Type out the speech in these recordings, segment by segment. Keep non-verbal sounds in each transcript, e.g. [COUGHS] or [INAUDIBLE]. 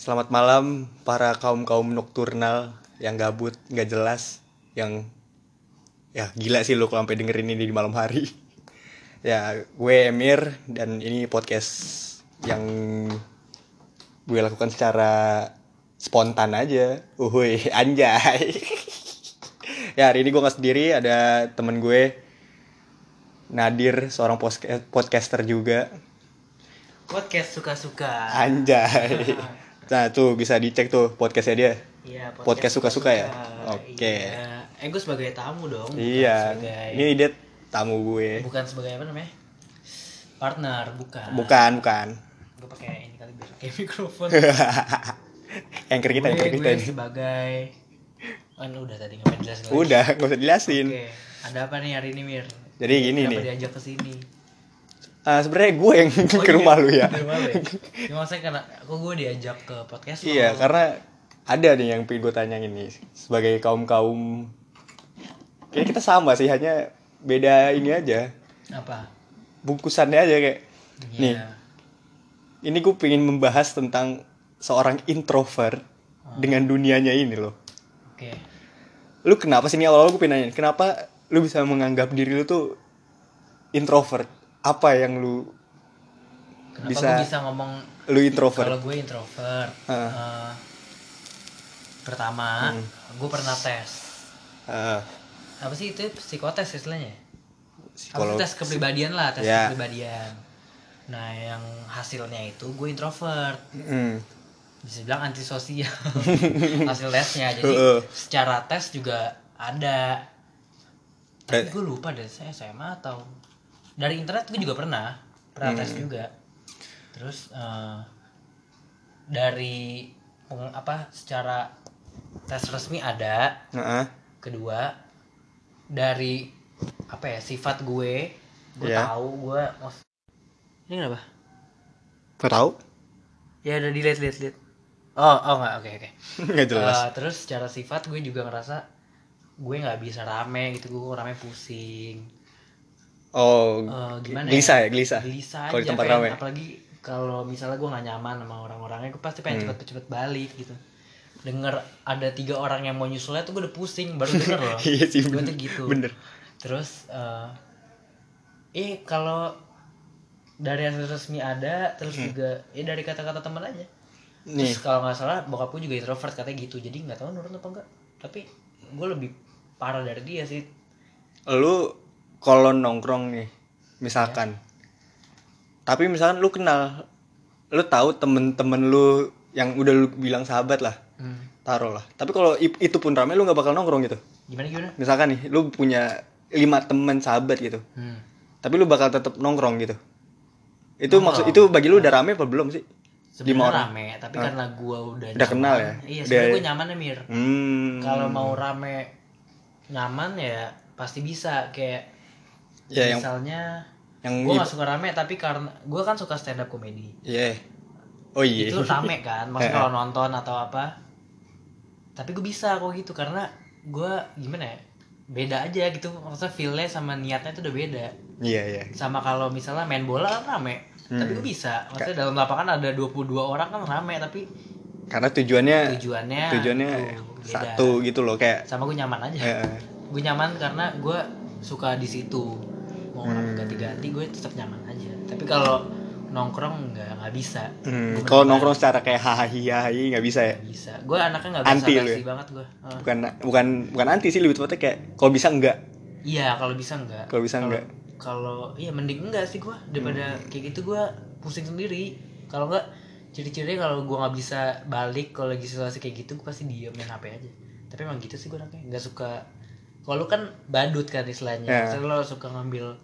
Selamat malam para kaum kaum nokturnal yang gabut nggak jelas yang ya gila sih lo kalau sampai dengerin ini di malam hari. [LAUGHS] Ya gue Emir dan ini podcast yang gue lakukan secara spontan aja. Uhui [LAUGHS] anjay. [LAUGHS] Ya hari ini gue nggak sendiri ada temen gue Nadir seorang podcaster juga. Podcast suka-suka. anjay nah tuh bisa dicek tuh podcastnya dia Iya, Podcast suka-suka ya? Oke. Iya. Eh, gue sebagai tamu dong. iya Sebagai, ini dia tamu gue bukan sebagai apa namanya? Partner, bukan. bukan bukan Gue pakai ini kali biar kayak [LAUGHS] mikrofon. [LAUGHS] anchor kita anchor kita gue sebagai kan udah tadi ngapain jelasin lagi? udah nggak usah jelasin Oke. Ada apa nih hari ini Mir? Jadi gini Kenapa nih. diajak ke sini? Ah, sebenarnya gue yang Oh, [LAUGHS] ke iya. rumah lu ya Ke rumah lu ya? Karena kok gue diajak ke podcast lo? iya karena ada nih yang pengen gue tanyain nih sebagai kaum kaum kayak kita sama sih hanya beda ini aja apa? bungkusannya aja kayak nih Iya. ini gue pengen membahas tentang seorang introvert Ah. dengan dunianya ini loh Oke. lu kenapa sih ini awal-awal gue pengen nanya kenapa lu bisa menganggap diri lu tuh introvert apa yang lu Kenapa Bisa- gue bisa ngomong lu introvert Kalau gue introvert, Ah. eh, pertama Hmm. gue pernah tes. Ah, Apa sih itu psikotes istilahnya? Apa psikolog tes kepribadian lah, tes Ya. kepribadian. Nah yang hasilnya itu gue introvert, Hmm. bisa bilang antisosial [LAUGHS] hasil tesnya. Jadi Heeh. secara tes juga ada. Tapi Ber- gue lupa deh saya SMA atau dari internet gue juga pernah pernah tes Hmm. juga. Terus eh, dari peng- apa secara tes resmi ada. Heeh. Kedua dari apa ya sifat gue gue Iya. tahu gue ini kenapa? Gak tau Ya udah dilihat lihat lihat. Oh oh nggak oke oke. [LAUGHS] nggak jelas Eh, terus secara sifat gue juga ngerasa gue nggak bisa rame gitu gue rame pusing oh Eh, gimana gelisah ya gelisah. Gelisah kalau di tempat pengen- rame apalagi kalau misalnya gue nggak nyaman sama orang-orangnya gue pasti pengen Hmm. cepet-cepet balik gitu. Denger ada tiga orang yang mau nyusulnya tuh gue udah pusing baru [LAUGHS] denger loh. Iya sih gue bener. tuh gitu. Bener. Terus eh eh kalau dari hasil resmi ada terus Hmm. juga ya dari kata-kata teman aja. Nih. Terus kalau nggak salah bokap gue juga introvert katanya gitu jadi nggak tahu nurut apa enggak tapi gue lebih parah dari dia sih. Lu kalau nongkrong nih misalkan. Tapi misalkan lu kenal lu tahu temen-temen lu yang udah lu bilang sahabat lah hmm. taruh lah. Tapi kalau itu pun rame lu nggak bakal nongkrong gitu. Gimana gimana? Misalkan nih lu punya lima temen sahabat gitu. Hmm. tapi lu bakal tetap nongkrong gitu. Itu Nongkrong. maksud itu bagi lu udah rame apa belum sih? Sebenarnya orang. rame tapi karena gue udah Udah kenal ya? iya Udah- sebenarnya gue nyaman ya mir. Hmm. Kalau mau rame nyaman ya pasti bisa. Kayak Ya, yang- misalnya yang gue gak suka rame tapi karena gue kan suka stand up comedy iya. Oh iya. Itu rame kan? [LAUGHS] Maksudnya Eh, kalau nonton atau apa. Tapi gue bisa kok gitu karena gue gimana ya beda aja gitu. Maksudnya feelnya sama niatnya itu udah beda. Iya iya. Sama kalau misalnya main bola kan rame. Tapi Hmm. gue bisa maksudnya dalam lapangan ada 22 orang kan rame tapi karena tujuannya tujuannya tujuannya tuh, beda. satu gitu loh kayak sama gue nyaman aja. Eh, gue nyaman karena gue suka di situ mau Hmm. ganti-ganti gue tetap nyaman aja. Tapi kalau nongkrong nggak nggak bisa. Hmm, kalau nongkrong secara kayak hahaha nggak bisa ya? Nggak bisa. Gue anaknya nggak Anti lu ya? banget gue. Bukan bukan bukan anti sih lebih tepatnya kayak kalau bisa enggak iya kalau bisa enggak Kalau bisa enggak. kalau iya mending enggak sih gue. Daripada Hmm. kayak gitu gue pusing sendiri. Kalau enggak ciri-cirinya kalau gue nggak bisa balik kalau lagi situasi kayak gitu gue pasti diem main hp aja. Tapi emang gitu sih gue anaknya. Nggak suka kalau lu kan badut kan istilahnya Ya. Maksudnya lo suka ngambil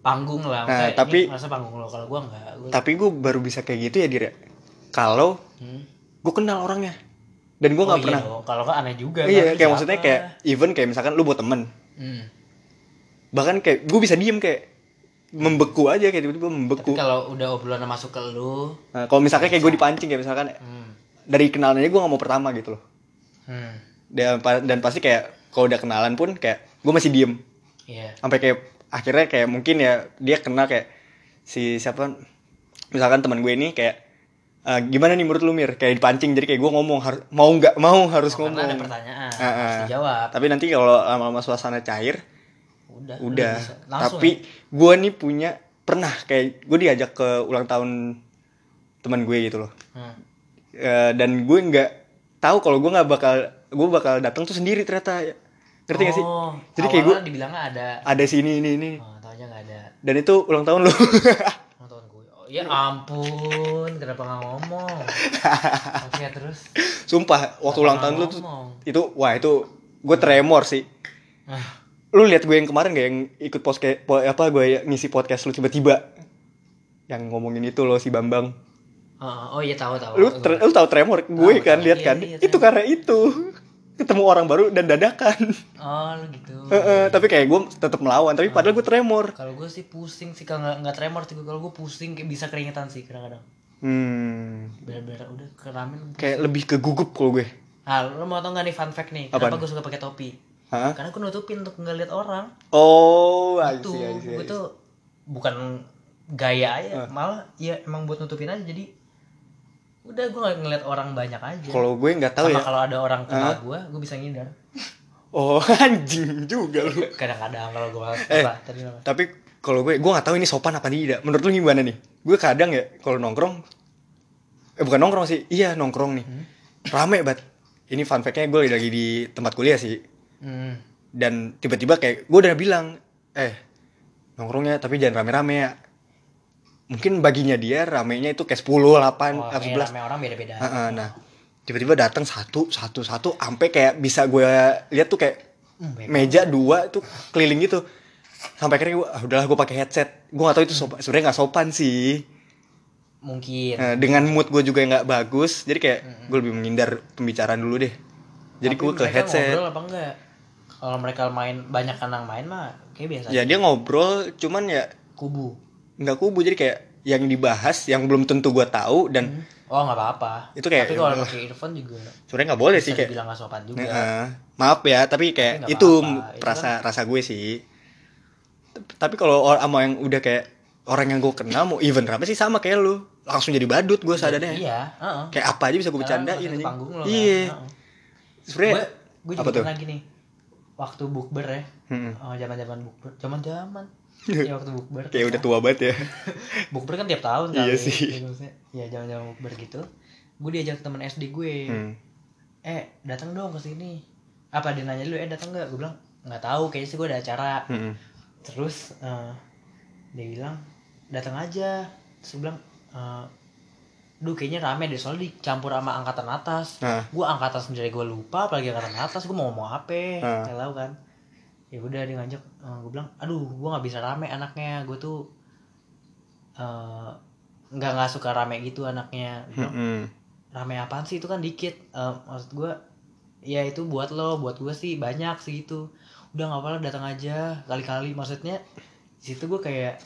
panggung lah Nah, tapi- masa panggung lo kalau gue enggak gua, tapi gue baru bisa kayak gitu ya dir ya. kalau Hmm. gue kenal orangnya dan gue Oh nggak iya pernah kalau kan aneh juga iya kan, kayak siapa? maksudnya kayak even kayak misalkan lu buat temen Hmm. bahkan kayak gue bisa diem kayak membeku aja kayak tiba-tiba tapi membeku kalau udah obrolan masuk ke lu nah, kalau misalkan kayak gue dipancing kayak misalkan hmm. dari kenalan aja gue nggak mau pertama gitu loh Hmm. dan, dan pasti kayak kalau udah kenalan pun kayak gue masih diem Iya. sampai kayak akhirnya kayak mungkin ya dia kenal kayak si siapa misalkan teman gue ini kayak Eh, gimana nih menurut lu Mir? Kayak dipancing jadi kayak gue ngomong har- mau nggak mau harus Oh, ngomong. ada pertanyaan ah. harus dijawab Tapi nanti kalau lama-lama suasana cair, udah udah. Tapi gue nih punya pernah kayak gue diajak ke ulang tahun teman gue gitu loh. ya. Hmm. Eh, dan gue nggak tahu kalau gue nggak bakal gue bakal datang tuh sendiri ternyata. Ngerti gak sih? Oh, Jadi kayak gue dibilangnya ada ada sini ini ini. oh taunya nggak ada Dan itu ulang tahun lu. [LAUGHS] ulang tahun gue oh, ya ampun kenapa nggak ngomong oke terus Sumpah waktu Kenapa ulang tahun lu tuh itu wah itu gue tremor sih. ah, lu lihat gue yang kemarin gak yang ikut podcast po, apa gue ngisi podcast lu tiba-tiba yang ngomongin itu loh si Bambang oh, oh iya tahu tahu. Lu tre- lu tahu tremor? Gue Tahu, kan tahu. lihat Iya, kan. iya, itu tremor. karena itu. Ketemu orang baru dan dadakan. Oh lu gitu. Heeh, tapi kayak gue tetap melawan. Tapi padahal gue tremor. Kalau gue sih pusing sih kalau nggak nggak tremor sih. Kalau gue pusing kayak bisa keringetan sih kadang-kadang. Hmm. Bener-bener udah keramin kayak lebih ke gugup kalau gue. Ah lu mau tau nggak nih fun fact nih? Apaan? kenapa gue suka pakai topi? Hah? karena gue nutupin untuk nggak lihat orang. Oh itu gue tuh bukan gaya aja. Ah. malah ya emang buat nutupin aja. Jadi udah gue ngeliat orang banyak aja. Kalau gue nggak tahu sama ya. kalau ada orang kenal Ah. gue gue bisa ngindar. Oh [LAUGHS] anjing juga lu. Kadang-kadang kalau gue Eh. tadi tapi kalau gue gue nggak tahu ini sopan apa tidak. Menurut lu gimana nih? Gue kadang ya kalau nongkrong eh bukan nongkrong sih. Iya nongkrong nih. Hmm. rame banget ini fun fact-nya gue lagi di tempat kuliah sih. Hmm. dan tiba-tiba kayak gue udah bilang eh nongkrongnya tapi jangan rame-rame ya mungkin baginya dia ramenya itu kayak 10, 8, oh, atau kayak 11 rame orang beda-beda. Heeh, nah tiba-tiba datang satu satu satu sampai kayak bisa gue lihat tuh kayak Hmm, meja dua tuh keliling gitu. Sampai akhirnya gue ah, udahlah gue pakai headset. Gue gak tahu itu sopan sebenarnya nggak sopan sih. Mungkin. Nah, dengan mood gue juga nggak bagus jadi kayak gue lebih menghindar pembicaraan dulu deh. Jadi Tapi gue ke headset. ngobrol apa enggak? Kalau mereka main banyak kanang main mah kayak biasa ya aja. dia ngobrol cuman ya kubu nggak kubu jadi kayak yang dibahas yang belum tentu gue tahu dan oh nggak apa-apa Itu kayak- tapi kalau pakai earphone juga sebenarnya nggak boleh sih kayak dibilang nggak sopan juga Heeh. maaf ya tapi kayak Tapi itu apa-apa. Itu rasa rasa gue sih tapi kalau sama yang udah kayak orang yang gue kenal mau event apa sih sama kayak lu langsung jadi badut gue sadarnya iya heeh. kayak apa aja bisa gue bercandain anjing. panggung lo kan. iya Heeh. sebenarnya gue apa juga pernah gini waktu bukber ya Hmm. oh, zaman zaman bukber zaman zaman [LAUGHS] ya waktu bukber kayak udah tua banget ya [LAUGHS] bukber kan tiap tahun Iya kali sih. Gitu maksudnya. ya zaman zaman bukber gitu gue diajak temen SD gue Hmm. eh datang dong ke sini apa dia nanya dulu eh datang nggak gue bilang nggak tahu kayaknya sih gue ada acara Hmm. terus eh, dia bilang datang aja terus gue bilang eh, duh kayaknya rame deh soalnya dicampur sama angkatan atas Nah. gue angkatan sendiri gue lupa apalagi angkatan atas gue mau ngomong apa Ah. Nggak tahu kan ya udah dia ngajak gue bilang aduh gue nggak bisa rame anaknya gue tuh eh, nggak nggak suka rame gitu anaknya. Bilang, Hmm. rame apaan sih? Itu kan dikit Eh, maksud gue ya itu buat lo buat gue sih banyak sih gitu. Udah nggak apa-apa datang aja kali-kali. Maksudnya di situ gue kayak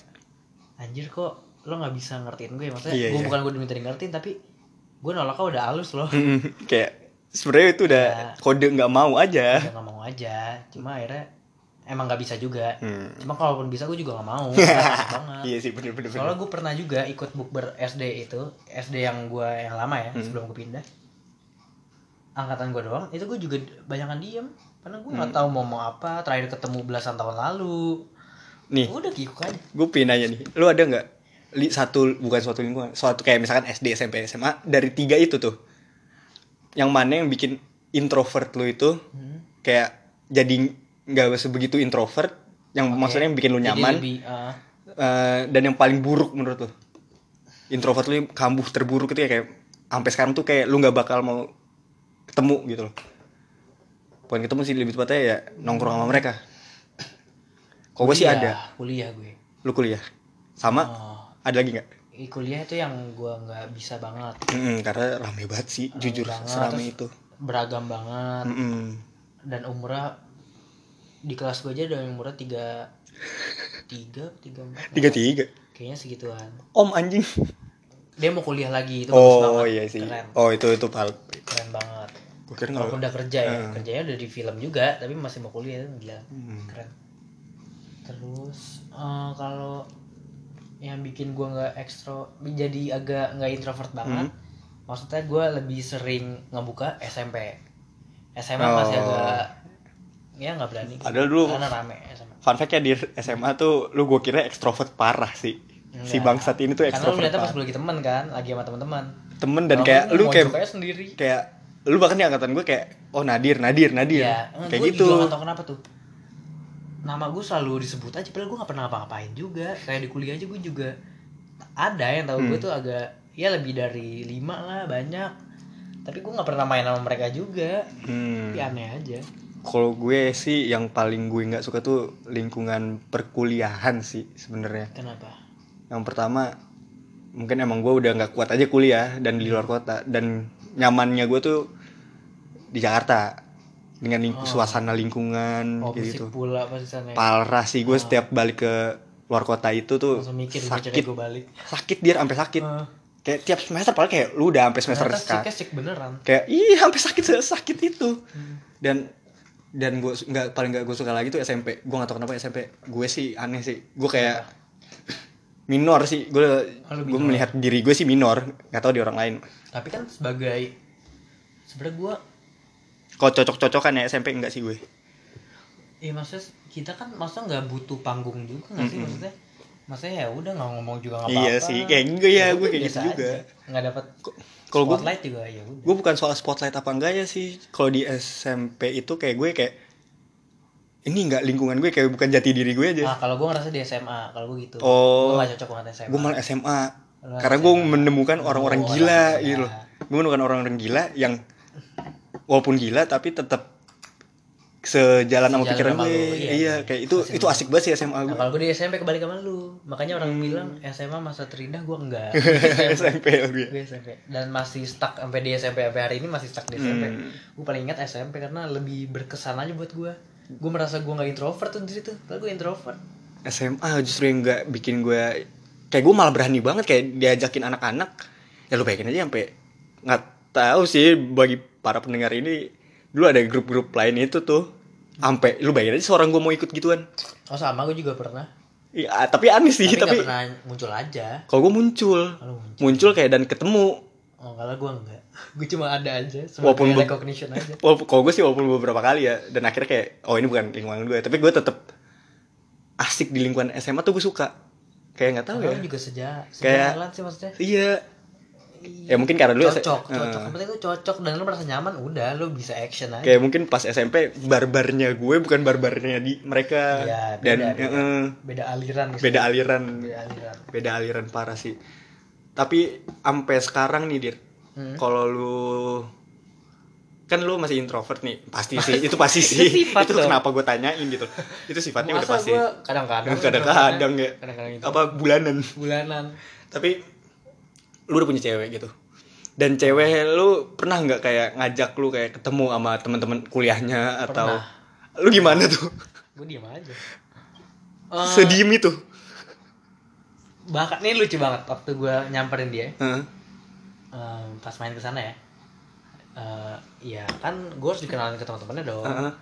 anjir kok lo nggak bisa ngertiin gue maksudnya Iya, gue iya. bukan gue diminta ngertiin tapi gue nolaknya udah halus loh. Kayak sebenarnya itu udah Ya. kode nggak mau aja. Nggak mau aja. Cuma akhirnya emang nggak bisa juga. Hmm. cuma kalaupun bisa gue juga nggak mau. [LAUGHS] Banget. Iya sih bener bener, soalnya gue pernah juga ikut bukber SD itu SD yang gue yang lama ya Hmm. sebelum gue pindah. Angkatan gue doang itu gue juga banyakan diem. Karena gue nggak Hmm. tahu mau mau apa terakhir ketemu belasan tahun lalu. Nih. Udah kikuk aja. Gue pengen nanya nih. Lu ada nggak? Li, satu bukan suatu lingkungan suatu kayak misalkan SD SMP SMA dari tiga itu tuh. Yang mana yang bikin introvert lu itu Hmm. kayak jadi nggak sebegitu introvert yang Oke. maksudnya yang bikin lu Jadi nyaman. lebih, uh, eh, dan yang paling buruk menurut lu? Introvert lu kambuh terburuk itu ya kayak sampai sekarang tuh kayak lu nggak bakal mau ketemu gitu loh. Bukan ketemu sih lebih tepatnya ya nongkrong sama mereka. Kok gue sih ada. kuliah gue. Lu kuliah? Sama? Oh, ada lagi nggak? Kuliah itu yang gue nggak bisa banget. Mm-mm, karena rame banget sih Rame jujur banget, serame terus itu. beragam banget. Mm-mm. dan umurnya di kelas gue aja ada yang umurnya tiga tiga tiga empat. Tiga tiga. Kayaknya segituan. Om anjing. Dia mau kuliah lagi itu bagus oh banget. iya sih. Keren. Oh itu itu pal keren banget. Gue kira nggak udah kerja ya Eh. kerjanya udah di film juga tapi masih mau kuliah itu gila. Hmm. keren. Terus eh, kalau yang bikin gua nggak ekstro jadi agak nggak introvert banget Hmm. maksudnya gue lebih sering ngebuka SMP SMA Oh. masih agak ya nggak berani. Padahal dulu- karena rame SMA fun fact ya di SMA tuh lu gue kira ekstrovert parah sih. Si Enggak. bangsat ini tuh karena lu ekstrovert lihatnya pas gue lagi temen kan lagi sama teman-teman temen dan Kalau kayak gua lu kayak sendiri. kayak lu bahkan di angkatan gue kayak oh Nadir Nadir Nadir. Iya, kayak gue gitu. gak tau kenapa tuh. Nama gue selalu disebut aja padahal gue gak pernah ngapa-ngapain juga. Kayak di kuliah aja gue juga ada yang tahu gue Hmm. tuh agak ya lebih dari lima lah banyak. Tapi gue nggak pernah main sama mereka juga. Hmm. tapi aneh aja kalau gue sih yang paling gue nggak suka tuh lingkungan perkuliahan sih sebenarnya. Kenapa? Yang pertama mungkin emang gue udah nggak kuat aja kuliah dan di luar kota dan nyamannya gue tuh di Jakarta dengan ling- Oh. suasana lingkungan oh gitu. pula pas di sana ya. parah sih gue Oh. setiap balik ke luar kota itu tuh mikir sakit. gue balik. Sakit dia sampai sakit. Eh, kayak tiap semester paling kayak lu udah sampai semester sekarang beneran. kayak iya sampai sakit sakit itu. Hmm. dan dan gue nggak paling nggak gue suka lagi tuh SMP gue nggak tahu kenapa SMP gue sih aneh sih. Gue kayak [LAUGHS] minor sih. Gue Oh, lu gue minor. melihat diri gue sih minor. Nggak tahu di orang lain. Tapi kan sebagai sebenarnya gue kalau cocok-cocokan ya SMP enggak sih gue? Iya maksudnya kita kan maksudnya nggak butuh panggung juga nggak sih Mm-mm. maksudnya maksudnya ya udah nggak ngomong juga nggak apa-apa Iya sih, kayak gue ya, gue kayak gitu juga. nggak dapat kalau gue spotlight juga ya udah gue bukan soal spotlight apa enggak ya sih kalau di SMP itu kayak gue kayak ini enggak lingkungan gue kayak bukan jati diri gue aja ah kalau gue ngerasa di SMA kalau gue gitu Oh. gue nggak cocok banget SMA gue malah SMA Lu karena SMA. gue menemukan orang-orang Oh, gila orang gila. gitu loh gue menemukan orang-orang gila yang walaupun gila tapi tetap sejalan sama pikiran sama gue lu, iya, iya, kayak itu Masih itu asik banget sih SMA nah gue kalau gue di SMP kebalik sama lu. Makanya orang bilang SMA masa terindah gue enggak. [LAUGHS] SMP lebih gue SMP dan masih stuck sampai di SMP sampai hari ini masih stuck di SMP Hmm. gue paling ingat SMP karena lebih berkesan aja buat gue gue merasa gue nggak introvert tuh di situ. Padahal gue introvert. SMA justru yang nggak bikin gue kayak gue malah berani banget kayak diajakin anak-anak. Ya lu bayangin aja sampai nggak tahu sih bagi para pendengar ini dulu ada grup-grup lain itu tuh. Sampai lu bayangin aja seorang gue mau ikut gituan. Oh sama gue juga pernah. Iya, tapi aneh sih, tapi, tapi, pernah muncul aja. Kalau gue muncul, kalau muncul. Muncul kayak dan ketemu. oh kalau gue enggak gue cuma ada aja Walaupun recognition aja. [LAUGHS] Walaupun kalau gue sih walaupun beberapa kali ya, dan akhirnya kayak, oh ini bukan lingkungan gue, tapi gue tetap asik di lingkungan SMA tuh gue suka. Kayak nggak tahu Kalau ya. juga sejak Kayak- sih maksudnya. Iya. Ya mungkin karena dulu cocok cocok. Penting tuh cocok dan lu merasa nyaman udah lu bisa action aja. Kayak mungkin pas SMP barbarnya gue bukan barbarnya di mereka. Iya, beda, dan beda. eh, beda aliran gitu. beda aliran, beda aliran. Beda aliran parah sih. Tapi sampai sekarang nih dir, Hmm. kalau lu kan lu masih introvert nih. Pasti sih [LAUGHS] itu pasti sih. Itu sifat itu kenapa gue tanyain gitu. Itu sifatnya udah Masa pasti. gue [LAUGHS] kadang-kadang kadang-kadang ya. kadang-kadang itu. Apa bulanan? Bulanan. Tapi lu udah punya cewek gitu. Dan cewek lu pernah nggak kayak ngajak lu kayak ketemu sama teman-teman kuliahnya atau Pernah. lu gimana tuh? Gue diem aja. Eh, [LAUGHS] sediem itu. Bahkan ini lucu banget waktu gue nyamperin dia. Heeh. eh, pas main ke sana ya. Eh, ya kan gue harus dikenalin ke teman-temannya dong. Heeh.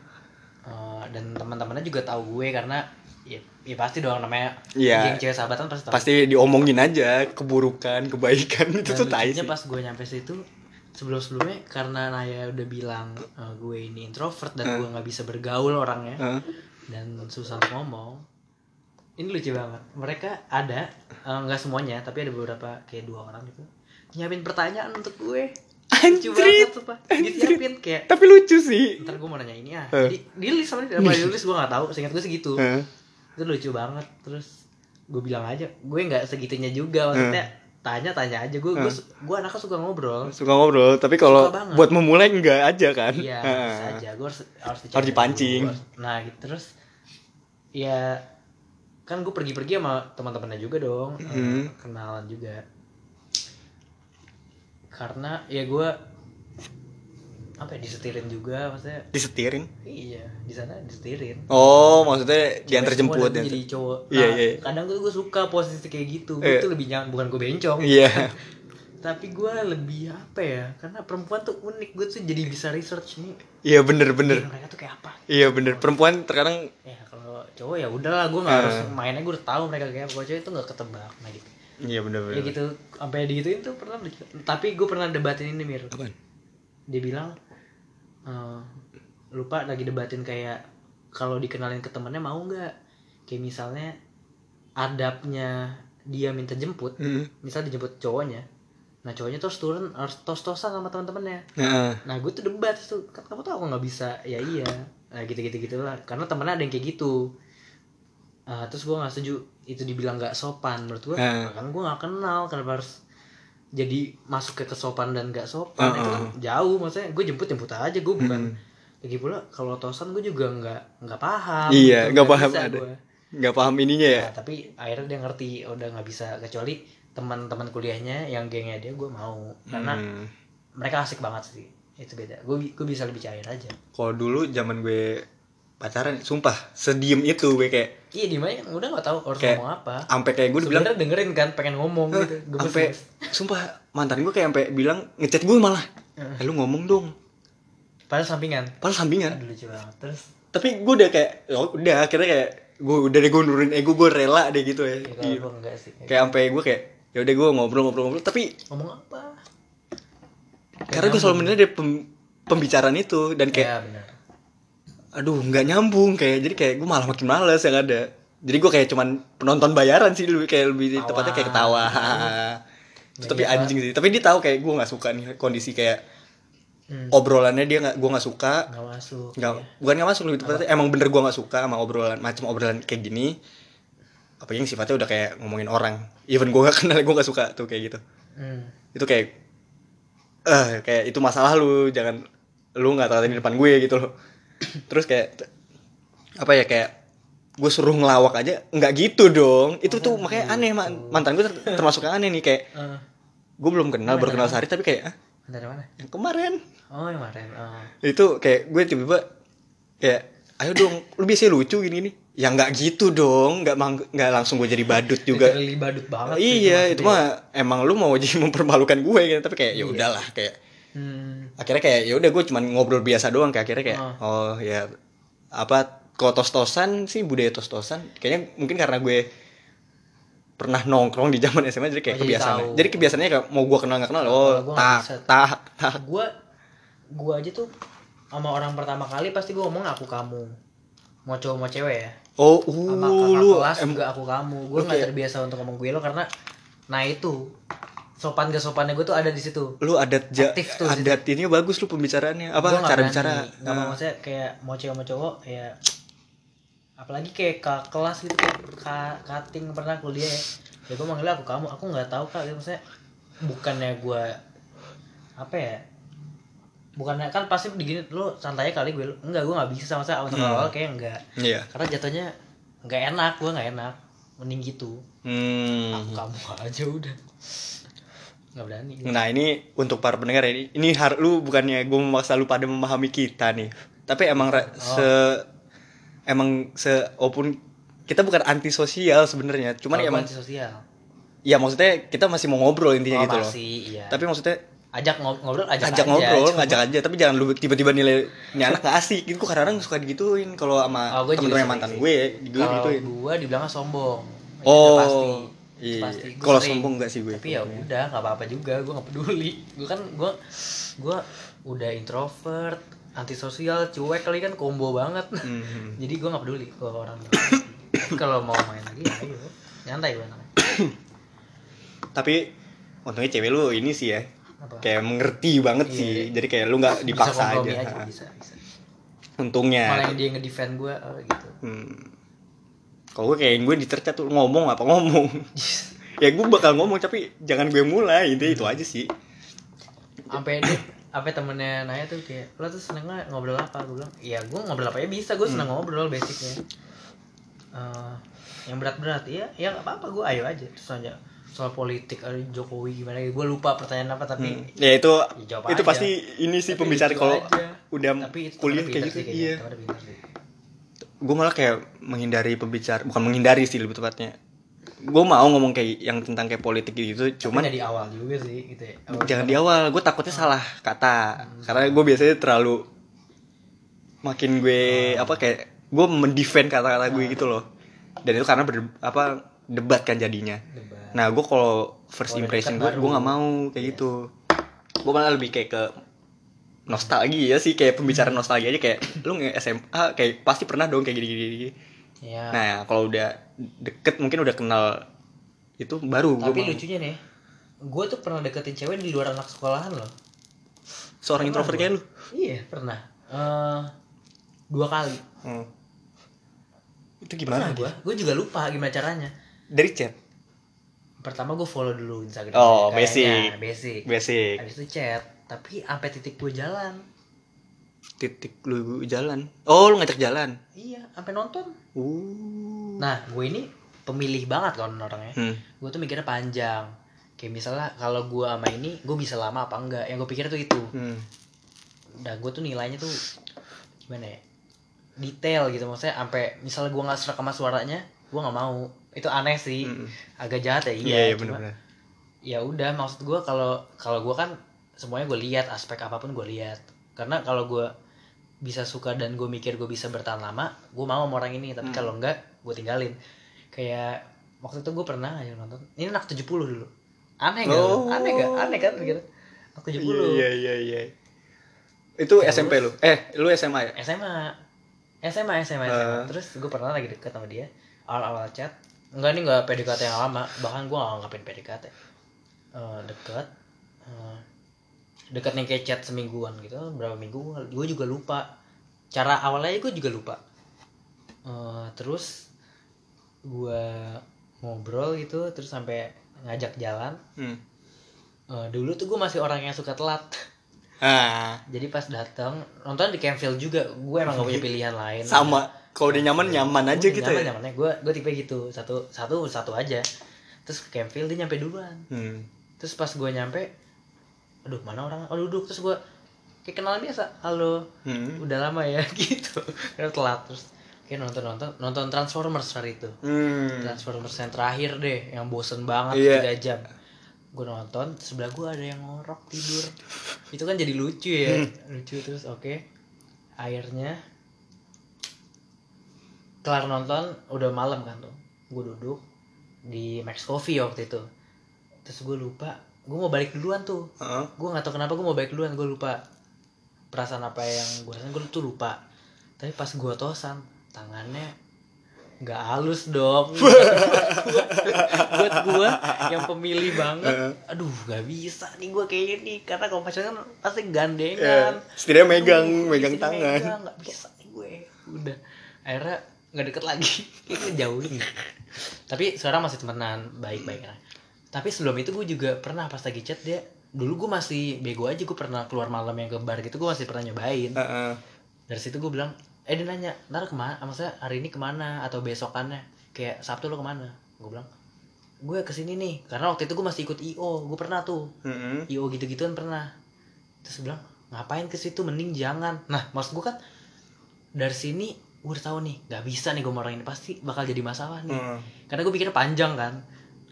Eh, dan teman-temannya juga tahu gue karena ya, ya pasti dong namanya Iya. geng cewek sahabatan pasti tahu. Pasti diomongin aja keburukan kebaikan [LAUGHS] itu Dan tuh tai sih. pas gue nyampe situ sebelum sebelumnya karena Naya udah bilang eh, gue ini introvert dan Eh. gue nggak bisa bergaul orangnya. Heeh. dan susah ngomong. Ini lucu banget. Mereka ada eh, nggak semuanya tapi ada beberapa kayak dua orang gitu nyiapin pertanyaan untuk gue. Banget sumpah disiapin kayak tapi lucu sih. Ntar gue mau nanya ini ah Eh. jadi di list sama dia apa di list? Gue nggak tahu. Seingat gue segitu Heeh. Itu lucu banget terus gue bilang aja gue nggak segitunya juga maksudnya Hmm. tanya tanya aja gue gue gue anaknya suka ngobrol suka ngobrol tapi kalau buat memulai enggak aja kan iya bisa aja gue harus harus, Harus dipancing. dulu. nah gitu terus ya kan gue pergi-pergi sama teman-temannya juga dong eh, Hmm. kenalan juga karena ya gue apa ya disetirin juga maksudnya? Disetirin? Iya di sana disetirin. Oh maksudnya diantar jemput dan jadi cowok. Nah, Iya, iya. kadang tuh gue suka posisi kayak gitu. Gue Iya. tuh lebih nyaman bukan gue bencong. Iya. [LAUGHS] Tapi gue lebih apa ya karena perempuan tuh unik. Gue tuh jadi bisa research nih. Iya bener bener. mereka tuh kayak apa? Iya bener. Perempuan terkadang ya kalau cowok ya udahlah gue nggak Eh. harus mainnya gue udah tahu mereka kayak apa. Cowok itu nggak ketebak nah gitu. Iya bener bener. ya gitu sampai digituin tuh pernah tapi gue pernah debatin ini mir. Apaan? dia bilang eh, lupa lagi debatin kayak kalau dikenalin ke temennya mau nggak? Kayak misalnya adabnya dia minta jemput Hmm. misal dijemput cowoknya. Nah cowoknya terus turun harus tos-tosan sama teman-temannya. Heeh. nah gue tuh debat tuh "Kan kamu tau aku nggak bisa? Ya iya. Nah gitu gitu gitulah. Karena temennya ada yang kayak gitu. Ah, terus gue nggak setuju itu dibilang nggak sopan menurut gue Eh. kan gue nggak kenal kenapa harus jadi masuk ke kesopan dan nggak sopan Eh, itu kan jauh maksudnya. Gue jemput jemput aja gue bukan Hmm. lagi pula kalau tosan gue juga nggak nggak paham Iya, gitu, nggak paham bisa ada. nggak paham ininya ya? Nah, tapi akhirnya dia ngerti udah nggak bisa. Kecuali teman-teman kuliahnya yang gengnya dia gue mau. Karena Hmm. mereka asik banget sih. Itu beda. Gue gue bisa lebih cair aja. Kalau dulu zaman gue pacaran sumpah sediem itu gue kayak iya di mana kan udah nggak tahu harus Kayak ngomong apa. sampai kayak gue bilang dengerin kan pengen ngomong gitu sampai sumpah mantan gue kayak sampai bilang ngechat gue malah. Eh, lu ngomong dong. Padahal sampingan. Padahal sampingan. Aduh lucu banget. Terus? Tapi gue udah kayak ya udah akhirnya kayak gue udah deh gue nurunin ego gue rela deh gitu ya. Ya, kalau gue enggak sih. Kayak sampai gue kayak ya udah gue ngobrol-ngobrol-ngobrol tapi ngomong apa? karena gue selalu menilai dari pem- pembicaraan itu dan kayak ya benar aduh nggak nyambung kayak jadi kayak gue malah makin males yang ada jadi gue kayak cuman penonton bayaran sih lebih kayak lebih Tawa. tepatnya kayak ketawa Terus tapi Media. anjing sih tapi dia tahu kayak gue nggak suka nih kondisi kayak Hmm. obrolannya dia nggak gue nggak suka nggak masuk nggak ya. bukan nggak masuk lebih tepatnya emang bener gue nggak suka sama obrolan macam obrolan kayak gini apa yang sifatnya udah kayak ngomongin orang even gue gak [LAUGHS] kenal gue gak suka tuh kayak gitu Hmm. itu kayak eh kayak itu masalah lu jangan lu nggak tahu di depan gue gitu loh terus kayak apa ya kayak gue suruh ngelawak aja nggak gitu dong. Itu tuh makanya aneh ma- mantan gue ter- termasuk aneh nih kayak Eh, gue belum kenal baru kenal sehari tapi kayak ah, dari mana? yang kemarin. Oh yang kemarin oh. itu kayak gue tiba-tiba kayak ayo dong lu biasanya lucu gini nih. Ya nggak gitu dong nggak mang- nggak langsung gue jadi badut juga. Badut banget iya itu mah emang lu mau [LAUGHS] jadi mempermalukan gue gitu tapi kayak ya udahlah kayak hmm. akhirnya kayak ya udah gue cuman ngobrol biasa doang kayak akhirnya kayak Ah. oh ya apa kalau tos-tosan sih budaya tos-tosan. Kayaknya mungkin karena gue pernah nongkrong di zaman SMA jadi kayak Oh, jadi kebiasaan. tahu. jadi kebiasaannya kayak mau gue kenal nggak kenal oh tak tak tak. Gue gue aja tuh sama orang pertama kali pasti gue ngomong aku kamu. Mau cowok mau cewek ya? Oh sama uh, kakak lu kelas em- juga aku kamu. Gue nggak terbiasa untuk ngomong gue lo karena nah itu sopan gak sopannya gue tuh ada di situ. Lu adat ja, Aktif tuh adat ini bagus lu pembicaraannya. Apa Gua cara bicara? Nggak mau Ah. maksudnya kayak mau cewek mau cowok ya apalagi kayak ke kelas gitu kayak ka- cutting pernah kuliah ya. Ya gue manggilnya aku kamu aku nggak tahu kak. Gitu maksudnya bukannya gue apa ya bukannya kan pasti begini lu santai kali gue enggak gue nggak bisa sama saya Hmm. awal kayak enggak. Iya. Karena jatuhnya nggak enak gue nggak enak. Mending gitu. Hmm. aku kamu aja udah nggak berani. Nah ini untuk para pendengar ya, ini, ini har lu bukannya gue memaksa lu pada memahami kita nih, tapi emang ra- se emang se walaupun kita bukan antisosial sebenarnya, cuman emang antisosial ya maksudnya kita masih mau ngobrol intinya oh, gitu loh. masih iya Tapi maksudnya ajak ngob- ngobrol ajak, ajak aja, ngobrol, cuma- ngajak aja, tapi jangan lu tiba-tiba nilai ini anak gak asik. Gitu gue kadang-kadang suka digituin kalau sama Oh, temen-temen mantan sih. gue, gue gituin. gue dibilangnya sombong Oh, pasti iya. pasti Kalau sombong nggak sih gue? tapi ya udah nggak apa-apa juga gue nggak peduli gue kan gue gue udah introvert antisosial cuek kali kan combo banget Mhm. [LAUGHS] jadi gue nggak peduli kalau orang kalau mau main lagi ya ayo nyantai gue namanya [CLEARS THROAT] Tapi untungnya cewek lu ini sih ya, Apa? kayak mengerti banget Iya. sih. Jadi kayak lu nggak bisa dipaksa kompromi aja. aja bisa bisa Untungnya. malah yang dia ngedefend gue oh, gitu Hmm. Kalau gue kayak gue ditercat tuh ngomong apa ngomong. ya gue bakal ngomong tapi jangan gue mulai itu itu aja sih. sampai apa temennya nanya tuh kayak lo tuh seneng nggak ngobrol apa gue bilang ya gue ngobrol apa ya bisa gue seneng Hmm. ngobrol basicnya Eh, yang berat-berat ya ya nggak apa-apa gue ayo aja terus aja soal politik ada Jokowi gimana gue lupa pertanyaan apa tapi Hmm. Ya itu Ya, itu aja. pasti ini sih Tapi pembicara kalau udah tapi kuliah kayak gitu iya. Gue malah kayak menghindari pembicara bukan menghindari sih lebih tepatnya. Gue mau ngomong kayak yang tentang kayak politik gitu Tapi cuman nggak di awal juga sih gitu ya. Awal jangan di awal gue takutnya salah kata. Karena gue biasanya terlalu makin gue apa kayak gue mendefend kata-kata gue gitu loh. Dan itu karena ber, apa debat kan jadinya. Debat. nah gue kalau first udah impression gue gue nggak mau kayak gitu. Gue malah lebih kayak ke nostalgia sih kayak pembicaraan nostalgia aja kayak lu nge SMA kayak pasti pernah dong kayak gini gini, gini. ya nah kalau udah deket mungkin udah kenal itu baru tapi lucunya nih gue tuh pernah deketin cewek di luar anak sekolahan loh. Seorang Pernah introvert gua. kayak lu? Iya pernah. Eh, dua kali. Hmm. itu gimana gue gue juga lupa gimana caranya. Dari chat? Pertama gue follow dulu Instagram Oh, basic. Basic. Basic. Habis itu chat tapi sampai titik gue jalan. Titik lu jalan? Oh lu ngajak jalan? Iya sampai nonton. Uh. Nah gue ini pemilih banget kan orangnya. Hmm. gue tuh mikirnya panjang. Kayak misalnya kalau gue sama ini gue bisa lama apa enggak? Yang gue pikir tuh itu. Hmm. dan gue tuh nilainya tuh gimana ya? Detail gitu maksudnya sampai misalnya gue nggak serak sama suaranya gue nggak mau. Itu aneh sih. Mm-mm. agak jahat ya iya iya iya cuma benar-benar ya udah maksud gue kalau kalau gue kan semuanya gue lihat aspek apa pun gue lihat. Karena kalau gue bisa suka dan gue mikir gue bisa bertahan lama gue mau sama orang ini. Tapi Hmm. kalau enggak gue tinggalin. Kayak waktu itu gue pernah aja nonton. Ini anak 70 dulu. Aneh gak Oh. aneh gak aneh kan gitu anak 70 iya iya iya. Itu SMP lu? Eh lu SMA ya? SMA SMA SMA SMA Ah. terus gue pernah lagi deket sama dia. Awal-awal chat. Enggak ini enggak PDKT yang lama. Bahkan gue gak nganggapin PDKT Eh, deket. Eh, deket nih kayak chat semingguan gitu. Berapa minggu? Gue juga lupa. Cara awalnya gue juga lupa. Eh, terus gue ngobrol gitu terus sampai ngajak jalan. Hmm. Eh, dulu tuh gue masih orang yang suka telat. [LAUGHS] Ah. Jadi pas datang nonton di Campfield juga. Gue emang gak punya pilihan lain. Sama. Kalau udah nyaman nyaman aja gitu nyaman, ya. nyamannya. Gue gue tipe gitu. Satu satu satu aja. Terus ke Campfield dia nyampe duluan. Hmm. terus pas gue nyampe aduh mana orang? Oh duduk. Terus gue kayak kenalan biasa. Halo. Hmm. udah lama ya [LAUGHS] gitu. Karena telat terus kayak nonton nonton nonton Transformers hari itu. Hmm. Transformers yang terakhir deh yang bosen banget Iya. tiga jam. Gue nonton sebelah gue ada yang ngorok tidur. [LAUGHS] Itu kan jadi lucu ya. Lucu terus oke. Akhirnya kelar nonton udah malam kan tuh. Gue duduk di Max Coffee waktu itu. Terus gue lupa gue mau balik duluan tuh. Heeh. gue nggak tahu kenapa gue mau balik duluan gue lupa perasaan apa yang gue rasain. Gue tuh lupa. Tapi pas gue tosan tangannya nggak halus dong. [LAUGHS] Buat gue yang pemilih banget aduh nggak bisa nih gue kayak gini. Karena kalau pacaran kan pasti gandengan. Eh, setidaknya megang Aduh, megang istri tangan. megang, nggak bisa nih gue. Udah. Akhirnya nggak deket lagi. [LAUGHS] Itu jauhin tapi sekarang masih temenan baik-baik lah tapi sebelum itu gue juga pernah pas lagi chat dia dulu gue masih bego aja gue pernah keluar malam yang ke bar gitu gue masih pernah nyobain. Heeh. dari situ gue bilang eh dia nanya ntar ke mana maksudnya hari ini ke mana atau besokannya? Kayak sabtu lo ke mana? Gue bilang gue ke sini nih karena waktu itu gue masih ikut io gue pernah tuh. Mm-mm. io gitu gituan pernah. Terus gue bilang ngapain ke situ mending jangan. Nah maksud gue kan dari sini gue udah tahu nih nggak bisa nih gue ini pasti bakal jadi masalah nih. Heeh. karena gue pikirnya panjang kan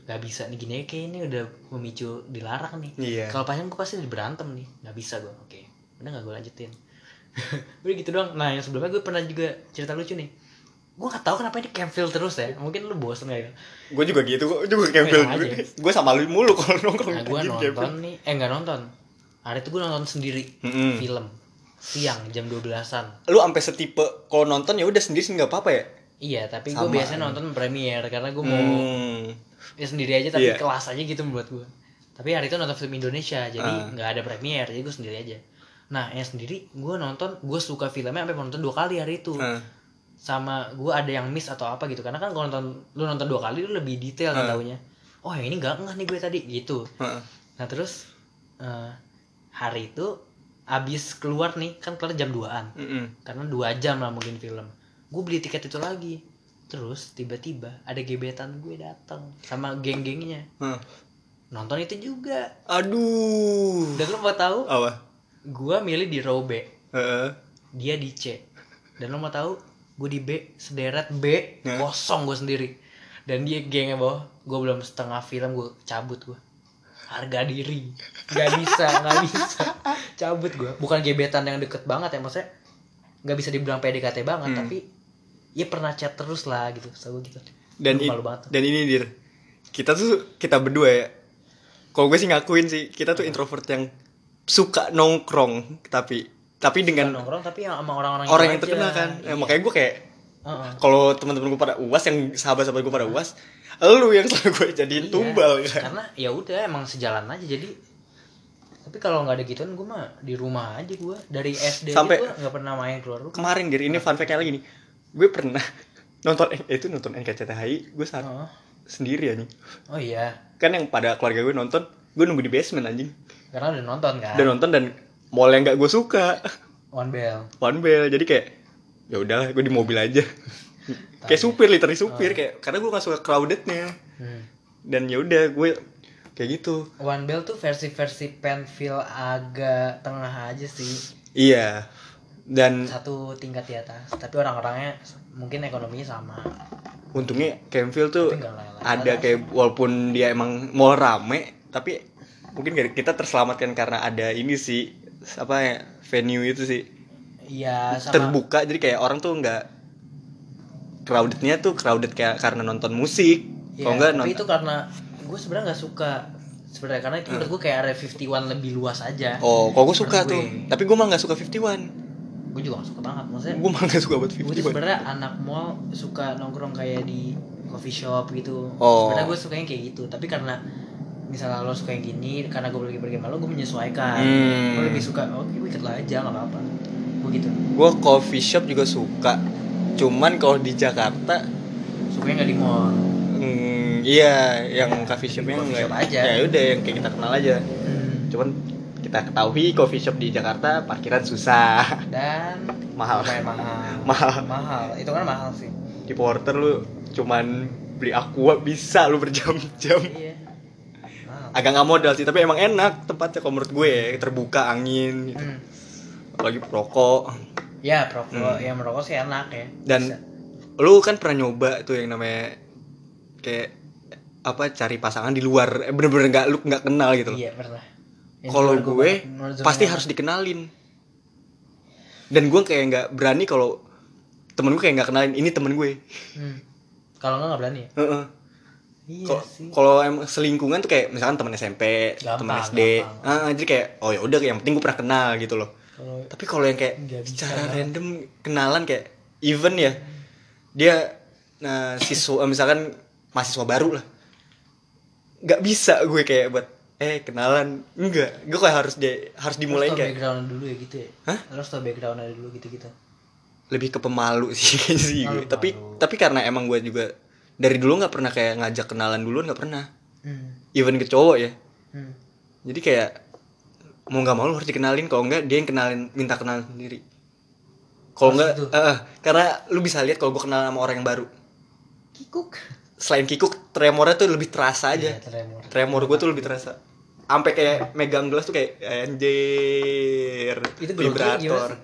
nggak bisa nih gini kayak ini udah memicu dilarang nih. Iya. kalau panjang gue pasti berantem nih. Nggak bisa gue oke. Udah nggak gue lanjutin. [LAUGHS] Udah gitu doang. Nah yang sebelumnya gue pernah juga cerita lucu nih. Gue gak tahu kenapa ini campfield terus ya. Mungkin lu bosen ya? Gue juga gitu gue juga Memang aja. gue sama lu mulu kalau nongkrong. Nah gue nonton nih. Eh nggak nonton. Hari itu gue nonton sendiri Mm-mm. film. Siang jam 12-an lu sampai setipe kalau nonton ya udah sendiri sih nggak apa-apa ya iya tapi gue biasanya nonton premiere karena gue mau Hmm. ya sendiri aja tapi Iya. kelas aja gitu buat gue tapi hari itu nonton film Indonesia jadi Ah. nggak ada premiere jadi gue sendiri aja nah yang sendiri gue nonton gue suka filmnya sampai nonton dua kali hari itu Heeh. sama gue ada yang miss atau apa gitu karena kan kalau nonton lu nonton dua kali lu lebih detail kan Ah. taunya oh yang ini nggak nggak nih gue tadi gitu Heeh. nah terus eh, hari itu abis keluar nih kan keluar jam 2an Mm-mm. karena dua jam lah mungkin film gue beli tiket itu lagi. Terus tiba-tiba ada gebetan gue datang sama geng-gengnya. Heeh. nonton itu juga. Aduh. Dan lo mau tahu? Apa? Gue milih di row B. Heeh. dia di C. Dan lo mau tahu? Gue di B sederet B Ya. kosong gue sendiri. Dan dia gengnya bawah. Gue belum setengah film gue cabut gue harga diri. Nggak bisa nggak bisa. Cabut gue bukan gebetan yang deket banget ya maksudnya. Nggak bisa dibilang PDKT banget Hmm. tapi ya pernah chat terus lah gitu selalu gitu. Dan malu banget. dan ini dir. Kita tuh kita berdua ya. Kalau gue sih ngakuin sih kita tuh introvert yang suka nongkrong tapi tapi dengan nongkrong tapi yang sama orang-orang orang itu yang terkenal kan. Ya, Iya. makanya gue kayak Heeh. kalau teman-teman gue pada uas yang sahabat-sahabat gue pada uas lu yang [LAUGHS] selalu gue jadiin Iya, tumbal kan. karena ya udah emang sejalan aja. Jadi tapi kalau nggak ada gituan gue mah di rumah aja gue dari SD Sampai- gue nggak pernah main keluar rumah. kemarin dir ini fun fact lagi nih gue pernah [LAUGHS] nonton eh, itu nonton NKCTHI gue saat Heeh. sendiri anjing oh iya. Kan yang pada keluarga gue nonton gue nunggu di basement anjing. Karena udah nonton kan? Udah nonton dan mall yang gak gue suka. One bell. One bell jadi kayak ya udahlah gue di mobil aja. [LAUGHS] Kayak supir literally supir kayak karena gue gak suka crowdednya. Hmm. dan ya udah gue kayak gitu. One bell tuh versi-versi penfil agak tengah aja sih. Iya dan satu tingkat di atas tapi orang-orangnya mungkin ekonominya sama. untungnya Campfield tuh ada kayak walaupun dia emang mau rame tapi mungkin kita terselamatkan karena ada ini sih apa ya venue itu sih. Iya sama. Terbuka jadi kayak orang tuh nggak crowdednya tuh crowded kayak karena nonton musik. Iya, kalau nggak nonton itu karena gue sebenarnya nggak suka. Sebenarnya karena itu menurut gue kayak area 51 lebih luas aja. Oh kalau gue suka Menurut tuh. gue. tapi gue malah nggak suka 51 gue juga gak suka banget maksudnya gue malah nggak suka buat gue tuh 51 sebenarnya anak mall suka nongkrong kayak di coffee shop gitu Oh. sebenarnya gue sukanya kayak gitu tapi karena misalnya lo suka yang gini karena gue pergi pergi sama lo gue menyesuaikan Hmm. gue lebih suka oke gue ikut lo aja nggak apa apa gue gitu gue coffee shop juga suka cuman kalau di Jakarta sukanya nggak di mall hmm, iya yang Ya, coffee shopnya nggak shop aja. ya udah yang kayak kita kenal aja Hmm. cuman kita ketahui coffee shop di Jakarta parkiran susah dan Mahal. mahal [LAUGHS] Mahal. mahal itu kan mahal sih di Porter lu cuman beli aqua bisa lu berjam-jam iya mahal agak nggak modal sih tapi emang enak tempatnya kalau menurut gue ya. terbuka angin gitu. Hmm. apalagi rokok ya merokok Hmm. ya merokok sih enak ya dan Bisa. lu kan pernah nyoba tuh yang namanya kayak apa cari pasangan di luar eh, bener-bener nggak lu nggak kenal gitu loh iya pernah kalau gue pasti harus dikenalin dan gue kayak nggak berani kalau temen gue kayak nggak kenalin ini temen gue Hmm. kalau nggak nggak berani ya Heeh. iya Kalau- emang selingkungan tuh kayak misalkan teman SMP, teman SD, gampang. ah, jadi kayak oh ya udah yang penting gue pernah kenal gitu loh. kalau Tapi kalau yang kayak secara random kenalan kayak even ya dia nah siswa misalkan mahasiswa baru lah, nggak bisa gue kayak buat eh kenalan enggak gue kayak harus dia harus dimulai harus tau kayak background dulu ya gitu ya Hah? harus tau background dulu gitu gitu lebih ke pemalu [LAUGHS] sih kayaknya sih gue. Tapi tapi karena emang gue juga dari dulu nggak pernah kayak ngajak kenalan duluan nggak pernah. hmm. Even ke cowok ya. Hmm. Jadi kayak mau nggak mau lu harus dikenalin kalau enggak dia yang kenalin minta kenalan sendiri. Kalau enggak eh, karena lu bisa lihat kalau gue kenal sama orang yang baru. kikuk Selain kikuk, tremornya tuh lebih terasa aja. Iya, tremor Tremor gue tuh lebih terasa. Sampai kayak megang gelas tuh kayak anjir. Itu sih?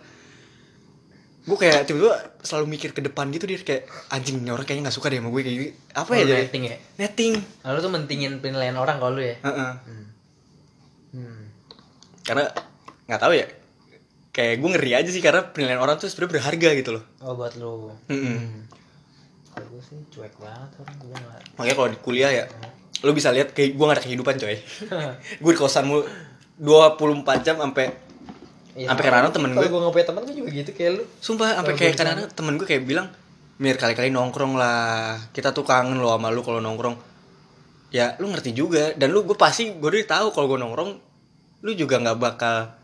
Gue kayak tiba-tiba selalu mikir ke depan gitu dia kayak anjing ini orang kayaknya nggak suka deh sama gue kayak gini. Apa ya Oh, jadi? netting ya Netting. lalu tuh mentingin penilaian orang kalau lu ya Heeh. hmm. Hmm. Karena nggak tahu ya. Kayak gue ngeri aja sih karena penilaian orang tuh sebenarnya berharga gitu loh. oh buat lu Mm-mm. kalau gue sih cuek banget orang gue Makanya kalau di kuliah ya, lu bisa lihat kayak gue gak ada kehidupan coy. [LAUGHS] gue di kosanmu 24 jam sampai Iya, Sampai kadang-kadang temen gue- gue punya teman gue juga gitu kayak lu. Sumpah sampai kayak kadang-kadang temen gue kayak bilang Mir kali-kali nongkrong lah. Kita tuh kangen loh sama lu kalau nongkrong. Ya lu ngerti juga. Dan lu gue pasti gue udah tahu kalau gue nongkrong Lu juga nggak bakal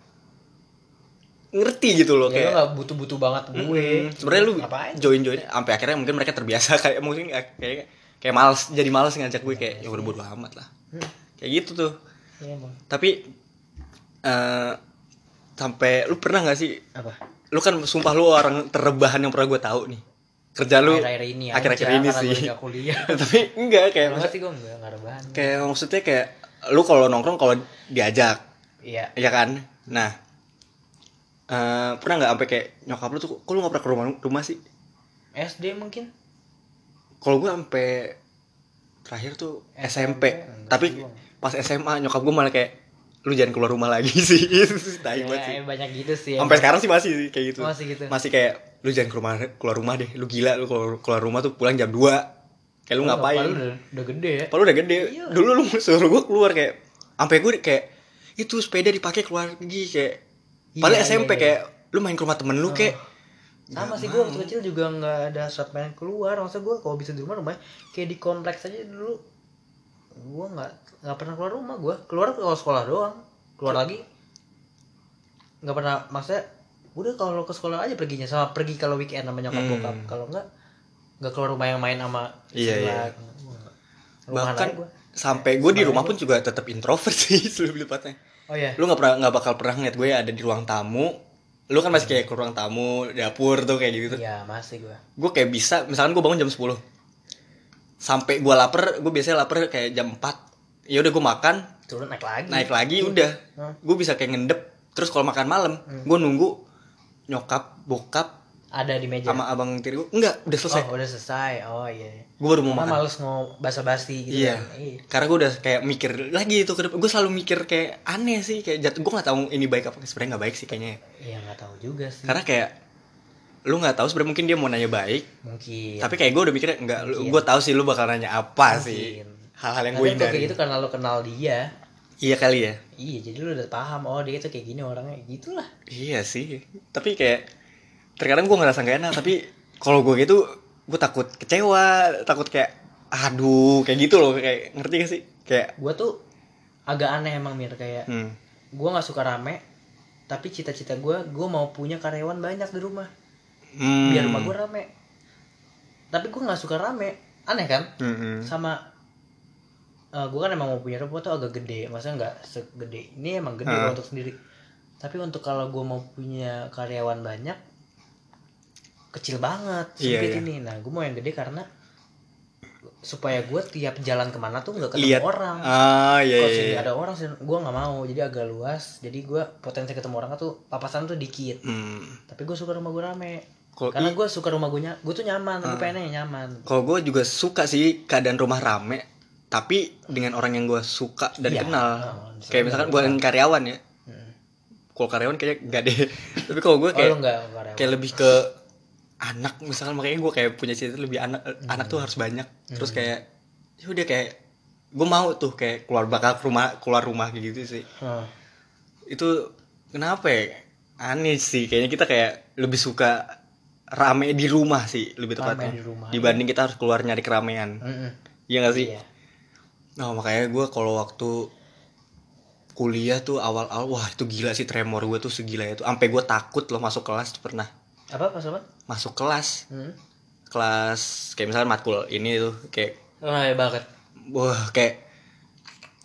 Ngerti gitu loh ya kayak nggak butuh-butuh banget gue. Mm-mm. Sebenarnya lu ngapain? join-join Sampai akhirnya mungkin mereka terbiasa [LAUGHS] Kayak mungkin kayak, kayak males Jadi males ngajak gue kayak ya udah bodo amat lah. Hmm. Kayak gitu tuh. Iya, emang. Tapi eh Sampai lu pernah gak sih? Apa? Lu kan sumpah lu orang terrebahan yang pernah gue tahu nih. Kerja lu akhir-akhir ini aja, akhir-akhir ini karena sih. nggak kuliah. [LAUGHS] Tapi enggak kayak maksud- sih gue nggak nggak rebahan. kayak maksudnya kayak lu kalau nongkrong kalau diajak. Iya. Ya kan? Nah eh pernah nggak sampai kayak nyokap lu tuh kok lu nggak pernah ke rumah rumah sih? SD mungkin kalau gue sampai terakhir tuh SMP, enggak tapi sih, gua. pas SMA nyokap gue malah kayak lu jangan keluar rumah lagi [LAUGHS] sih tai banget sih ya, banyak gitu sih sampai emang. sekarang sih masih sih kayak gitu Masih gitu. masih kayak lu jangan keluar keluar rumah deh lu gila lu keluar, rumah tuh pulang jam 2 kayak lu ngapain Padahal udah, udah gede ya. Padahal udah gede. Iya. Dulu lu suruh gue keluar kayak sampai gue kayak itu sepeda dipakai keluar pergi kayak Iya, paling iya, SMP iya. kayak lu main ke rumah temen lu kayak Sama sih gue waktu kecil juga nggak ada saat main keluar. Maksudnya gue kalau bisa di rumah rumah kayak di kompleks aja dulu. Gue nggak nggak pernah keluar rumah gue. Keluar kalau sekolah doang. Keluar lagi nggak pernah. Maksudnya udah kalau ke sekolah aja perginya sama pergi kalau weekend sama nyokap Hmm. bokap. Kalau nggak nggak keluar rumah yang main sama Iya, iya. Rumahan bahkan gua. sampai gue di rumah pun juga tetap introvert [LAUGHS] sih lebih tepatnya. Oh iya. Lu nggak pernah nggak bakal pernah ngeliat gue ada di ruang tamu. Lu kan masih kayak ke ruang tamu, dapur tuh kayak gitu. Iya masih gue. Gue kayak bisa, misalkan gue bangun jam 10 Sampai gue lapar, gue biasanya lapar kayak jam 4 Ya udah gue makan, Turun naik lagi. naik lagi udah Hmm. gue bisa kayak ngendep terus kalau makan malam gue nunggu nyokap bokap Ada di meja. sama abang tiri gue enggak udah selesai Oh udah selesai. Oh iya. gue baru mau Mama makan males ngomong basa-basi gitu iya kan. Iya. karena gue udah kayak mikir lagi itu gue selalu mikir kayak aneh sih kayak jatuh gue nggak tahu ini baik apa sebenarnya nggak baik sih kayaknya ya. Iya nggak tahu juga sih. karena kayak lu nggak tahu sebenarnya mungkin dia mau nanya baik mungkin. tapi kayak gue udah mikirnya enggak gue tahu sih lu bakal nanya apa sih Mungkin. hal-hal yang gue hindari gitu karena lo kenal dia. iya kali ya Iya, jadi lu udah paham oh dia tuh kayak gini orangnya gitulah. Iya sih, tapi kayak terkadang gue ngerasa gak enak, tapi kalau gue gitu gue takut kecewa, takut kayak aduh kayak gitu loh, kayak ngerti gak sih? Kayak Gua tuh agak aneh emang Mir kayak hmm, gua nggak suka rame tapi cita-cita gua gua mau punya karyawan banyak di rumah. Hmm, biar rumah gua rame. Tapi gua nggak suka rame. Aneh kan? Hmm, hmm. sama eh gue kan emang mau punya rumah tuh agak gede. Maksudnya nggak segede ini emang gede kalau untuk sendiri. Tapi untuk kalau gue mau punya karyawan banyak kecil banget Iya, sempit iya. ini nah gue mau yang gede karena supaya gue tiap jalan ke mana tuh nggak ketemu lihat orang ah iya kalau iya, sini iya. ada orang gue nggak mau jadi agak luas jadi gue potensi ketemu orang tuh papasan tuh dikit Hmm. tapi gue suka rumah gue rame Kalau karena gue suka rumah gue gue tuh nyaman gue Ah. pengennya yang nyaman kalau gue juga suka sih keadaan rumah rame, tapi dengan orang yang gue suka dan Iya. kenal. Oh, kayak misalkan bukan karyawan ya, Hmm. kalau karyawan kayaknya enggak deh. [LAUGHS] tapi kalau gue oh kayak karyawan kayak lebih ke anak misalkan makanya gue kayak punya cita lebih anak Hmm. anak tuh harus banyak. Terus kayak ya udah kayak gue mau tuh kayak keluar bakal ke rumah keluar rumah kayak gitu sih. Hmm. itu kenapa ya? Aneh sih kayaknya kita kayak lebih suka rame di rumah sih lebih tepatnya. di rumah, dibanding kita harus keluar nyari keramaian. Iya gak sih? Iya. nah makanya gue kalau waktu kuliah tuh awal-awal wah itu gila sih tremor gue tuh segila itu. Sampai gue takut loh masuk kelas tuh pernah Apa pas apa? masuk kelas Hmm. kelas kayak misalnya matkul ini tuh kayak Oh, ya banget. wah kayak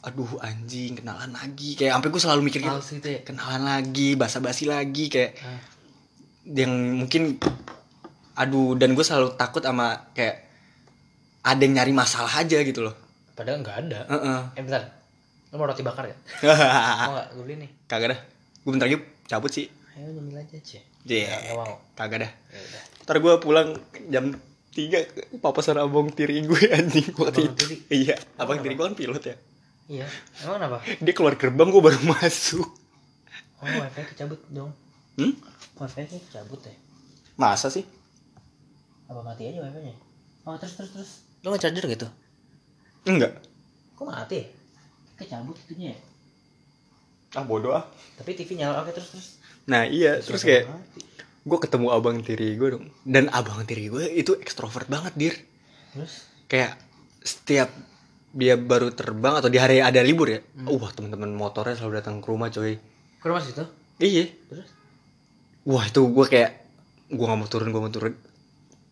aduh anjing kenalan lagi kayak sampai gue selalu mikir gitu gitu ya. kenalan lagi basa-basi lagi kayak Ah. yang mungkin aduh dan gue selalu takut sama kayak ada yang nyari masalah aja gitu loh Padahal nggak ada. Heeh. Eh bentar. Lu mau roti bakar gak? [LAUGHS] Mau nggak? Gue beli nih. kagak dah gue bentar lagi cabut sih Ayo nyemil aja cie. Iya. Nggak mau. kagak dah Ya udah. ntar gue pulang jam tiga papasan abang tiri gue [LAUGHS] anjing waktu Abang itu tiri? iya abang Emang tiri gue kan pilot ya Iya. Emang kenapa? dia keluar gerbang gue baru [LAUGHS] masuk Oh wifi kecabut dong. hmm? Wifi nya kecabut ya. masa sih Apa mati aja wifi nya? Oh terus terus terus. Lo nge charger gitu? enggak Kok mati? ya? Kecabut itunya ya. ah bodoh ah Tapi TV nyala oke terus terus. Nah iya terus kayak gue ketemu abang tiri gue dong. Dan abang tiri gue itu ekstrovert banget dir. Terus? kayak setiap dia baru terbang atau di hari ada libur ya wah teman-teman motornya selalu datang ke rumah coy. Ke rumah situ? iya. Terus? wah itu gue kayak gue gak mau turun gue mau turun.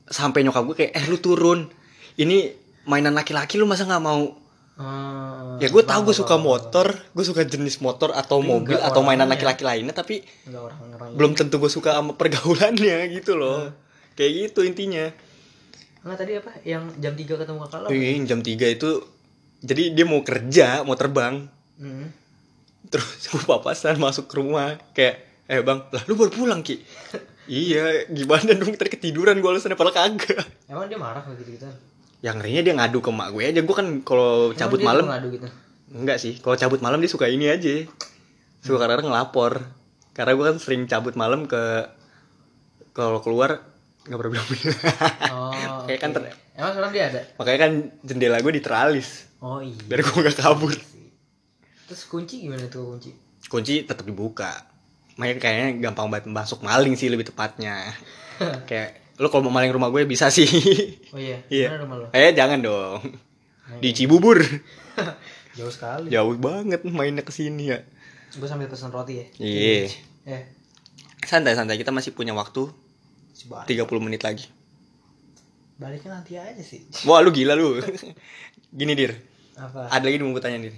Sampai nyokap gue kayak eh lu turun. Ini mainan laki-laki lu masa nggak mau Hmm, ya gue bang, gue suka bang, motor gue suka jenis motor atau Tapi mobil atau mainan orangnya. laki-laki lainnya tapi orang-orang. belum tentu gue suka sama pergaulannya [LAUGHS] gitu loh kayak gitu intinya Enggak tadi apa? Yang jam 3 ketemu kakak lo? Ih, jam 3 itu jadi dia mau kerja mau terbang Hmm. terus [LAUGHS] gue papasan masuk ke rumah kayak eh bang lah lu baru pulang ki [LAUGHS] iya gimana dong tadi ketiduran gue alasannya padahal kagak Emang dia marah kayak gitu-gitu? Yang ngerinya dia ngadu ke mak gue aja. Gue kan kalau cabut malam ngadu gitu? enggak sih. Kalau cabut malam dia suka ini aja. Suka kadang ngelapor. Karena gue kan sering cabut malam ke kalau keluar nggak pernah bilang oh Kayak kan ter- emang sekarang dia ada? Makanya kan jendela gue diteralis. Oh iya. Biar gue nggak kabur. Terus kunci gimana tuh kunci? Kunci tetap dibuka. Makanya kayaknya gampang banget masuk maling sih lebih tepatnya. [LAUGHS] Kayak lo kalau mau maling rumah gue bisa sih. Oh iya [LAUGHS] Iya. Rumah lo eh jangan dong. Nah, di Cibubur. [LAUGHS] Jauh sekali. Jauh banget mainnya ke sini ya. Gue sambil pesen roti ya. Iya. Eh. Santai santai kita masih punya waktu coba 30 menit lagi. Baliknya nanti aja sih. [LAUGHS] Wah lu gila lu. Gini dir. Apa? Ada lagi mau gue tanya dir.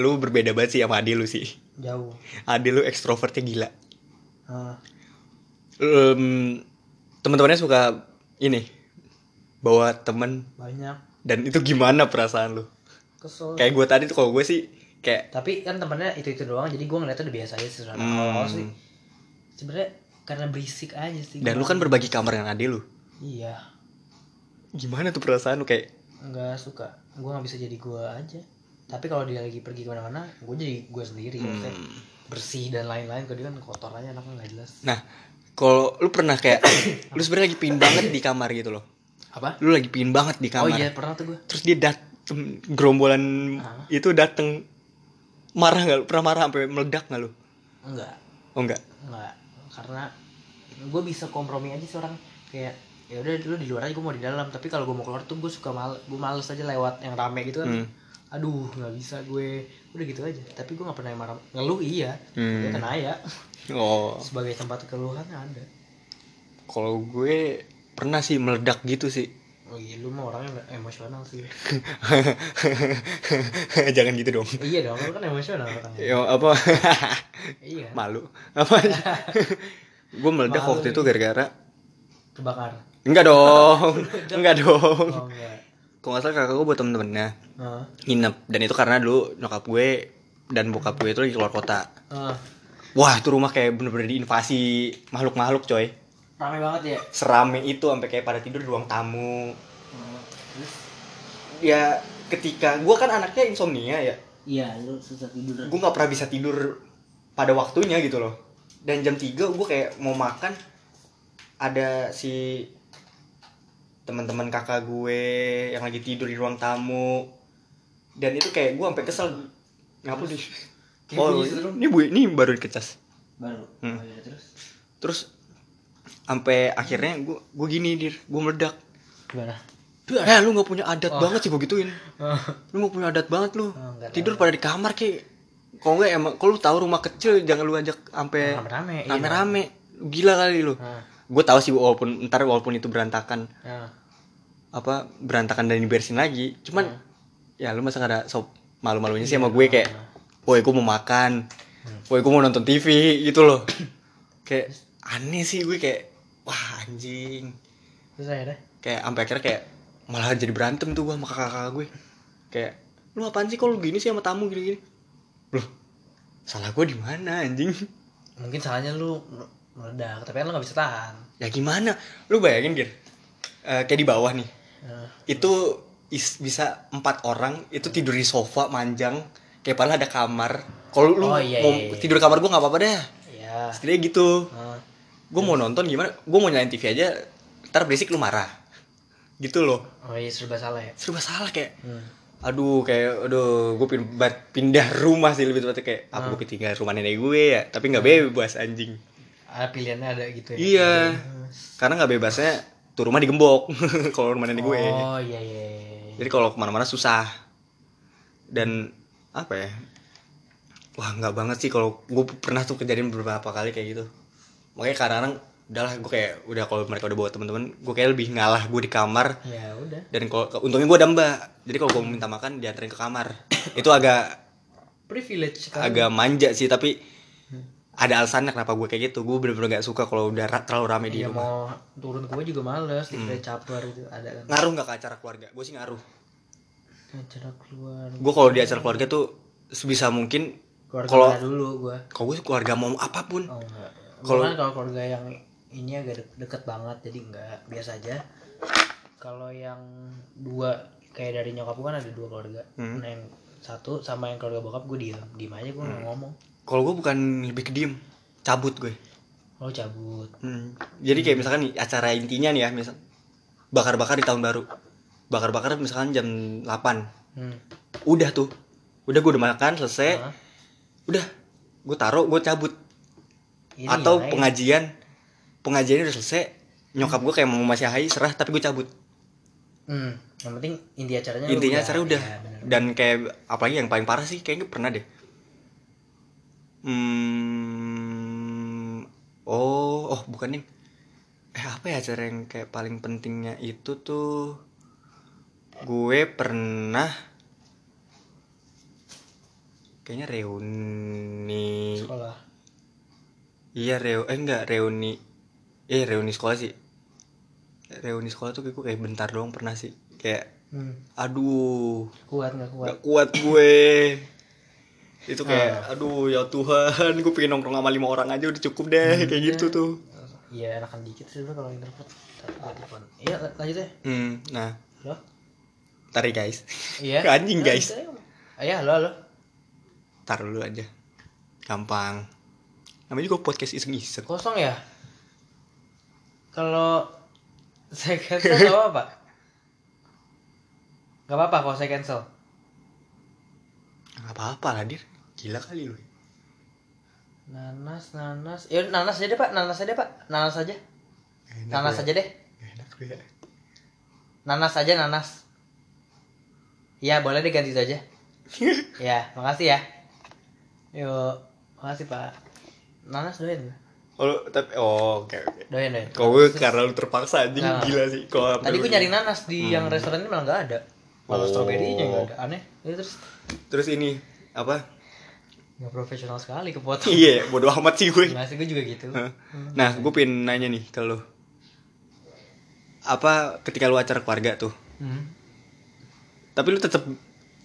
Lu berbeda banget sih sama Adi lu sih. Jauh. Adi lu ekstrovertnya gila. Ah, um, teman-temannya suka ini bawa temen banyak. Dan itu gimana perasaan lu? Kesel. Kayak gue tadi tuh kalau gue sih kayak tapi kan temennya itu itu doang jadi gue ngeliatnya udah biasa aja sih sebenarnya. Hmm. awal sih sebenarnya karena berisik aja sih. Dan lu kan berbagi kamar dengan Adi lu? Iya. Gimana tuh perasaan lu kayak nggak suka. Gue nggak bisa jadi gue aja. Tapi kalau dia lagi pergi ke mana-mana gue jadi gue sendiri. Hmm. bersih dan lain-lain kalau dia kan kotor aja anaknya nggak jelas. Nah kalau lu pernah kayak [COUGHS] lu sebenarnya lagi pingin banget di kamar gitu loh. Apa? Lu lagi pingin banget di oh kamar iya pernah tuh gue terus dia dateng gerombolan Ah. itu dateng. Marah nggak lu? pernah marah sampai meledak nggak lu? Enggak. Oh enggak? Enggak. Karena gue bisa kompromi aja sih orang. Kayak ya udah dulu di luar aja gue mau di dalam. Tapi kalau gue mau keluar tuh gue suka mal gue males aja lewat yang rame gitu kan. Hmm. Aduh nggak bisa gue. Udah gitu aja. Tapi gue nggak pernah marah. Ngeluh iya. Hmm. kena ya. Oh. Sebagai tempat keluhan ada. Kalau gue pernah sih meledak gitu sih. Oh iya lu mah orangnya emosional sih. [LAUGHS] Jangan gitu dong. Iya dong lu kan emosional orangnya. Ya apa? Iya. Malu. Apa? [LAUGHS] Gue meledak Malu. waktu itu gara-gara kebakar. Enggak dong. Enggak dong. Oh enggak kalau nggak salah kakak gue buat temen-temennya. Heeh. nginep. Dan itu karena dulu nyokap gue dan bokap gue itu lagi keluar kota. Heeh. wah itu rumah kayak bener-bener diinvasi makhluk-makhluk coy. Rame banget ya? Serame itu sampai kayak pada tidur di ruang tamu. Ya ketika gue kan anaknya insomnia ya. Iya lu susah tidur. Gue nggak pernah bisa tidur pada waktunya gitu loh. Dan jam 3 gue kayak mau makan ada si teman-teman kakak gue yang lagi tidur di ruang tamu. Dan itu kayak gue sampai kesel. Ngapa di Kayak oh ini bu ini baru dikecas. Baru? Hmm. oh, iya, terus? Terus sampai akhirnya gue gue gini dir. Gue meledak. Gimana? Eh lu nggak punya adat Oh. banget sih gue gituin. Oh, [LAUGHS] lu nggak punya adat banget lu. Enggak tidur pada di kamar ki. Kalau nggak emang kalau lu tahu rumah kecil jangan lu ajak sampai rame-rame iya. rame-rame. Gila kali lu gue tahu sih walaupun ntar walaupun itu berantakan nah. apa berantakan dan dibersihin lagi cuman Hmm. ya lu masa gak ada sop malu-malunya sih sama gue kayak woi gue mau makan woi gue mau nonton TV gitu loh. Kayak aneh sih gue kayak wah anjing. Terus akhirnya? Kayak sampai akhirnya kayak malah jadi berantem tuh gue sama kakak-kakak gue. Kayak lu apaan sih kalau gini sih sama tamu gini-gini? Loh salah gue di mana anjing? Mungkin salahnya lu meledak tapi kan lu nggak bisa tahan. Ya gimana? Lu bayangin gir. Eh, kayak di bawah nih. Nah, itu is- bisa empat orang itu tidur di sofa manjang. Kayak padahal ada kamar. Kalau lu Oh, iya, mau iya, iya. tidur kamar gue nggak apa-apa dah ya setidaknya gitu. Nah, gue mau nonton gimana? Gue mau nyalain TV aja ntar berisik lu marah. Gitu loh. Oh iya serba salah ya? Serba salah kayak hmm. aduh kayak aduh gue pindah rumah sih lebih tepatnya kayak apa gue tinggal rumah nenek gue ya? Tapi nggak bebas anjing ada pilihannya ada gitu ya. Iya. Karena nggak bebasnya tuh rumah digembok [LAUGHS] kalau rumah nenek gue. Oh iya iya, iya. jadi kalau ke mana-mana susah. Dan apa ya? Wah nggak banget sih kalau gue pernah tuh kejadian beberapa kali kayak gitu. Makanya kadang-kadang udahlah gue kayak udah kalau mereka udah bawa teman-teman gue kayak lebih ngalah gue di kamar. Ya udah. Dan kalau untungnya gue ada mbak. Jadi kalau gue minta makan dianterin ke kamar. [COUGHS] Itu agak privilege kan agak manja sih tapi ada alasannya kenapa gue kayak gitu gue bener-bener gak suka kalau udah ra- terlalu rame di Iya rumah mau turun gue juga males, Hmm. dikira caper itu ada kan. ngaruh nggak ke acara keluarga gue sih ngaruh Acara keluar. gue kalau di acara keluarga tuh sebisa mungkin Keluarga kalau dulu gue. kalau gue keluarga mau apa pun Oh. Kalau- Kalau kan kalau keluarga yang ini agak de- deket banget jadi enggak biasa aja. Kalau yang dua kayak dari nyokap gue kan ada dua keluarga. Hmm. Nah, yang satu sama yang keluarga bokap gue diem, diem aja gue nggak ngomong. Kalau gue bukan lebih ke diem cabut gue Oh cabut. Hmm. Jadi kayak misalkan nih acara intinya nih ya, misal bakar-bakar di tahun baru. Bakar-bakar misalkan jam 8. Hmm. Udah tuh. Udah gue udah makan selesai. Hah? Udah. Gue taruh, gue cabut. Ini Atau ya, pengajian. Pengajiannya udah selesai. Nyokap gue kayak mau masih hai serah tapi gue cabut. Hmm. Yang penting inti acaranya Intinya acara udah. Ya, bener. Dan kayak apalagi yang paling parah sih kayaknya pernah deh. Hmm, oh, oh bukan nih. Eh apa ya acara yang kayak paling pentingnya itu tuh gue pernah kayaknya reuni sekolah. iya reu eh enggak reuni eh reuni sekolah sih reuni sekolah tuh kayak gue kayak bentar doang pernah sih kayak Hmm. aduh Kuat nggak kuat? Gak kuat gue itu kayak aduh ya Tuhan gue pengen nongkrong sama lima orang aja udah cukup deh kayak gitu tuh Iya enakan dikit sih sebenarnya kalau introvert. Telepon. Iya la- lanjut ya. hmm, nah Halo. tarik guys Iya. [LAUGHS] Anjing, guys. gitu aja. Iya halo halo. tar dulu aja gampang namanya juga podcast iseng-iseng Kosong ya. Kalau saya cancel gak apa-apa. Gak apa-apa kalau saya cancel. nggak apa-apa lah dir gila kali lu Nanas, nanas. Ya nanas aja deh pak, nanas aja deh pak, nanas aja. Enak Nanas lu aja deh. ya. Enak lu ya Nanas aja nanas. Ya boleh deh ganti itu aja. [LAUGHS] ya makasih ya. Yuk, makasih pak. Nanas doyan oh lu- tapi oh oke oke Doyan doyan. kalau gue karena lu terpaksa anjing Nggak. gila sih sampai Tadi gue nyari nanas di yang restoran ini malah nggak ada. Malah Oh. stroberinya nggak ada. Aneh. Ya, terus terus ini apa nggak profesional sekali kepotong. iya bodo amat sih gue Nggak sih gue juga gitu. Hah? Nah, gue pengen nanya nih ke lu. Apa ketika lu acara keluarga tuh, Hmm. tapi lu tetap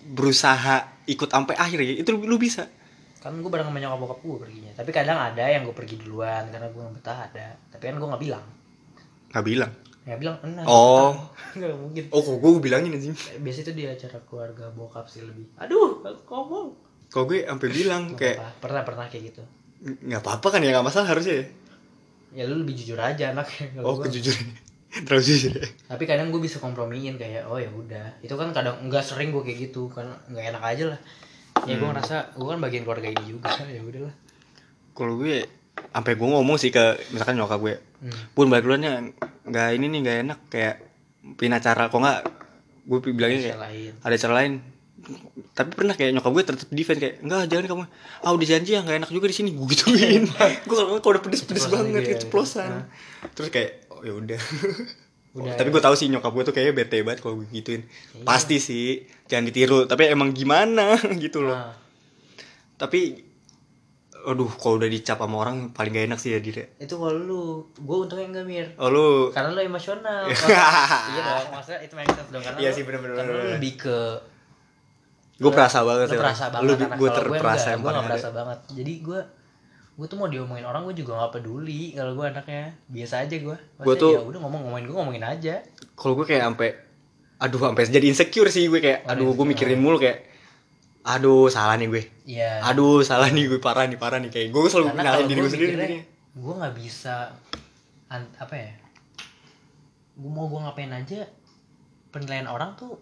berusaha ikut sampai akhir ya? Itu lu, bisa. Kan gue bareng sama nyokap bokap gue perginya. Tapi kadang ada yang gue pergi duluan karena gue nggak betah ada. Tapi kan gue nggak bilang. Nggak bilang. Nggak bilang enak. Oh. [LAUGHS] Nggak mungkin. Oh, kok gue bilangin anjing. Biasa itu di acara keluarga bokap sih lebih. Aduh, ngomong. Kok gue sampai bilang Nggak kayak pernah pernah kayak gitu. nggak apa-apa kan ya nggak masalah harusnya ya. Ya lu lebih jujur aja anaknya. Kalau Oh, kejujuran. [LAUGHS] Terlalu jujur. ya. Tapi kadang gue bisa kompromiin kayak oh ya udah. Itu kan kadang nggak sering gue kayak gitu karena nggak enak aja lah. Ya Hmm. gue ngerasa gue kan bagian keluarga ini juga [LAUGHS] ya udahlah. Kalau gue sampai gue ngomong sih ke misalkan nyokap gue, Hmm. pun balik duluan ya nggak ini nih nggak enak kayak pin acara kok nggak gue bilangnya kayak Bisa lain. ada cara lain tapi pernah kayak nyokap gue tetap defend kayak enggak jangan kamu. Ah udah janji ya nggak enak juga di sini. Gue gituin. Gue kalau kalau udah pedes pedes banget gitu ya. keceplosan. Nah. terus kayak oh ya udah. [LAUGHS] Udah. tapi gue tahu sih nyokap gue tuh kayaknya bete banget kalau gue gituin. Pasti sih jangan ditiru. Tapi emang gimana? [LAUGHS] Gitu loh. Nah, tapi aduh kalau udah dicap sama orang paling gak enak sih ya dia itu kalau lu, gue untungnya enggak mir. oh lu. Karena lu emosional. [LAUGHS] iya dong, maksudnya itu sense dong. Karena Iya lu- sih, bener-bener, Karena lu bener-bener. lebih ke gue perasa banget ya perasa banget lu gue terperasa gue gak perasa banget. Jadi gue gue tuh mau diomongin orang gue juga gak peduli kalau gue anaknya. Biasa aja gue Gua tuh- ya udah ngomong ngomongin gue ngomongin aja. Kalau gue kayak sampai aduh sampai jadi insecure sih gue kayak Oh, aduh gue mikirin mulu kayak aduh salah nih gue. Iya. aduh salah nih gue parah nih parah nih. Kayak gue selalu kalau diri gue gue sendiri gue nggak bisa apa ya? Gue mau gue ngapain aja penilaian orang tuh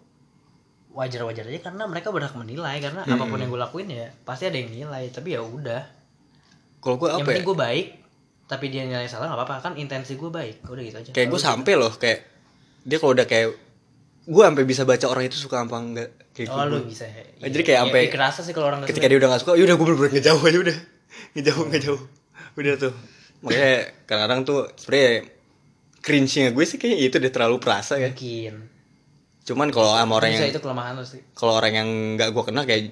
wajar-wajar aja karena mereka berhak menilai karena Hmm. apa pun yang gue lakuin ya pasti ada yang nilai tapi ya udah. Kalau gue yang apa ya? penting gue baik tapi dia nilai salah nggak apa-apa kan intensi gue baik udah gitu aja. Kayak gue sampai loh kayak dia kalau udah kayak gue sampai bisa baca orang itu suka apa enggak kayak oh lu bisa ya. Jadi kayak Ya, sampai- ya, kerasa sih kalau orang ketika dia udah gak suka yaudah gue bener-bener ngejauh aja udah. [LAUGHS] Ngejauh ngejauh. Udah tuh. Makanya kadang-kadang tuh sebenarnya cringe-nya gue sih kayaknya itu udah terlalu perasa ya. Mungkin cuman kalau sama orang bisa yang itu kelemahan sih kalau orang yang nggak gue kenal kayak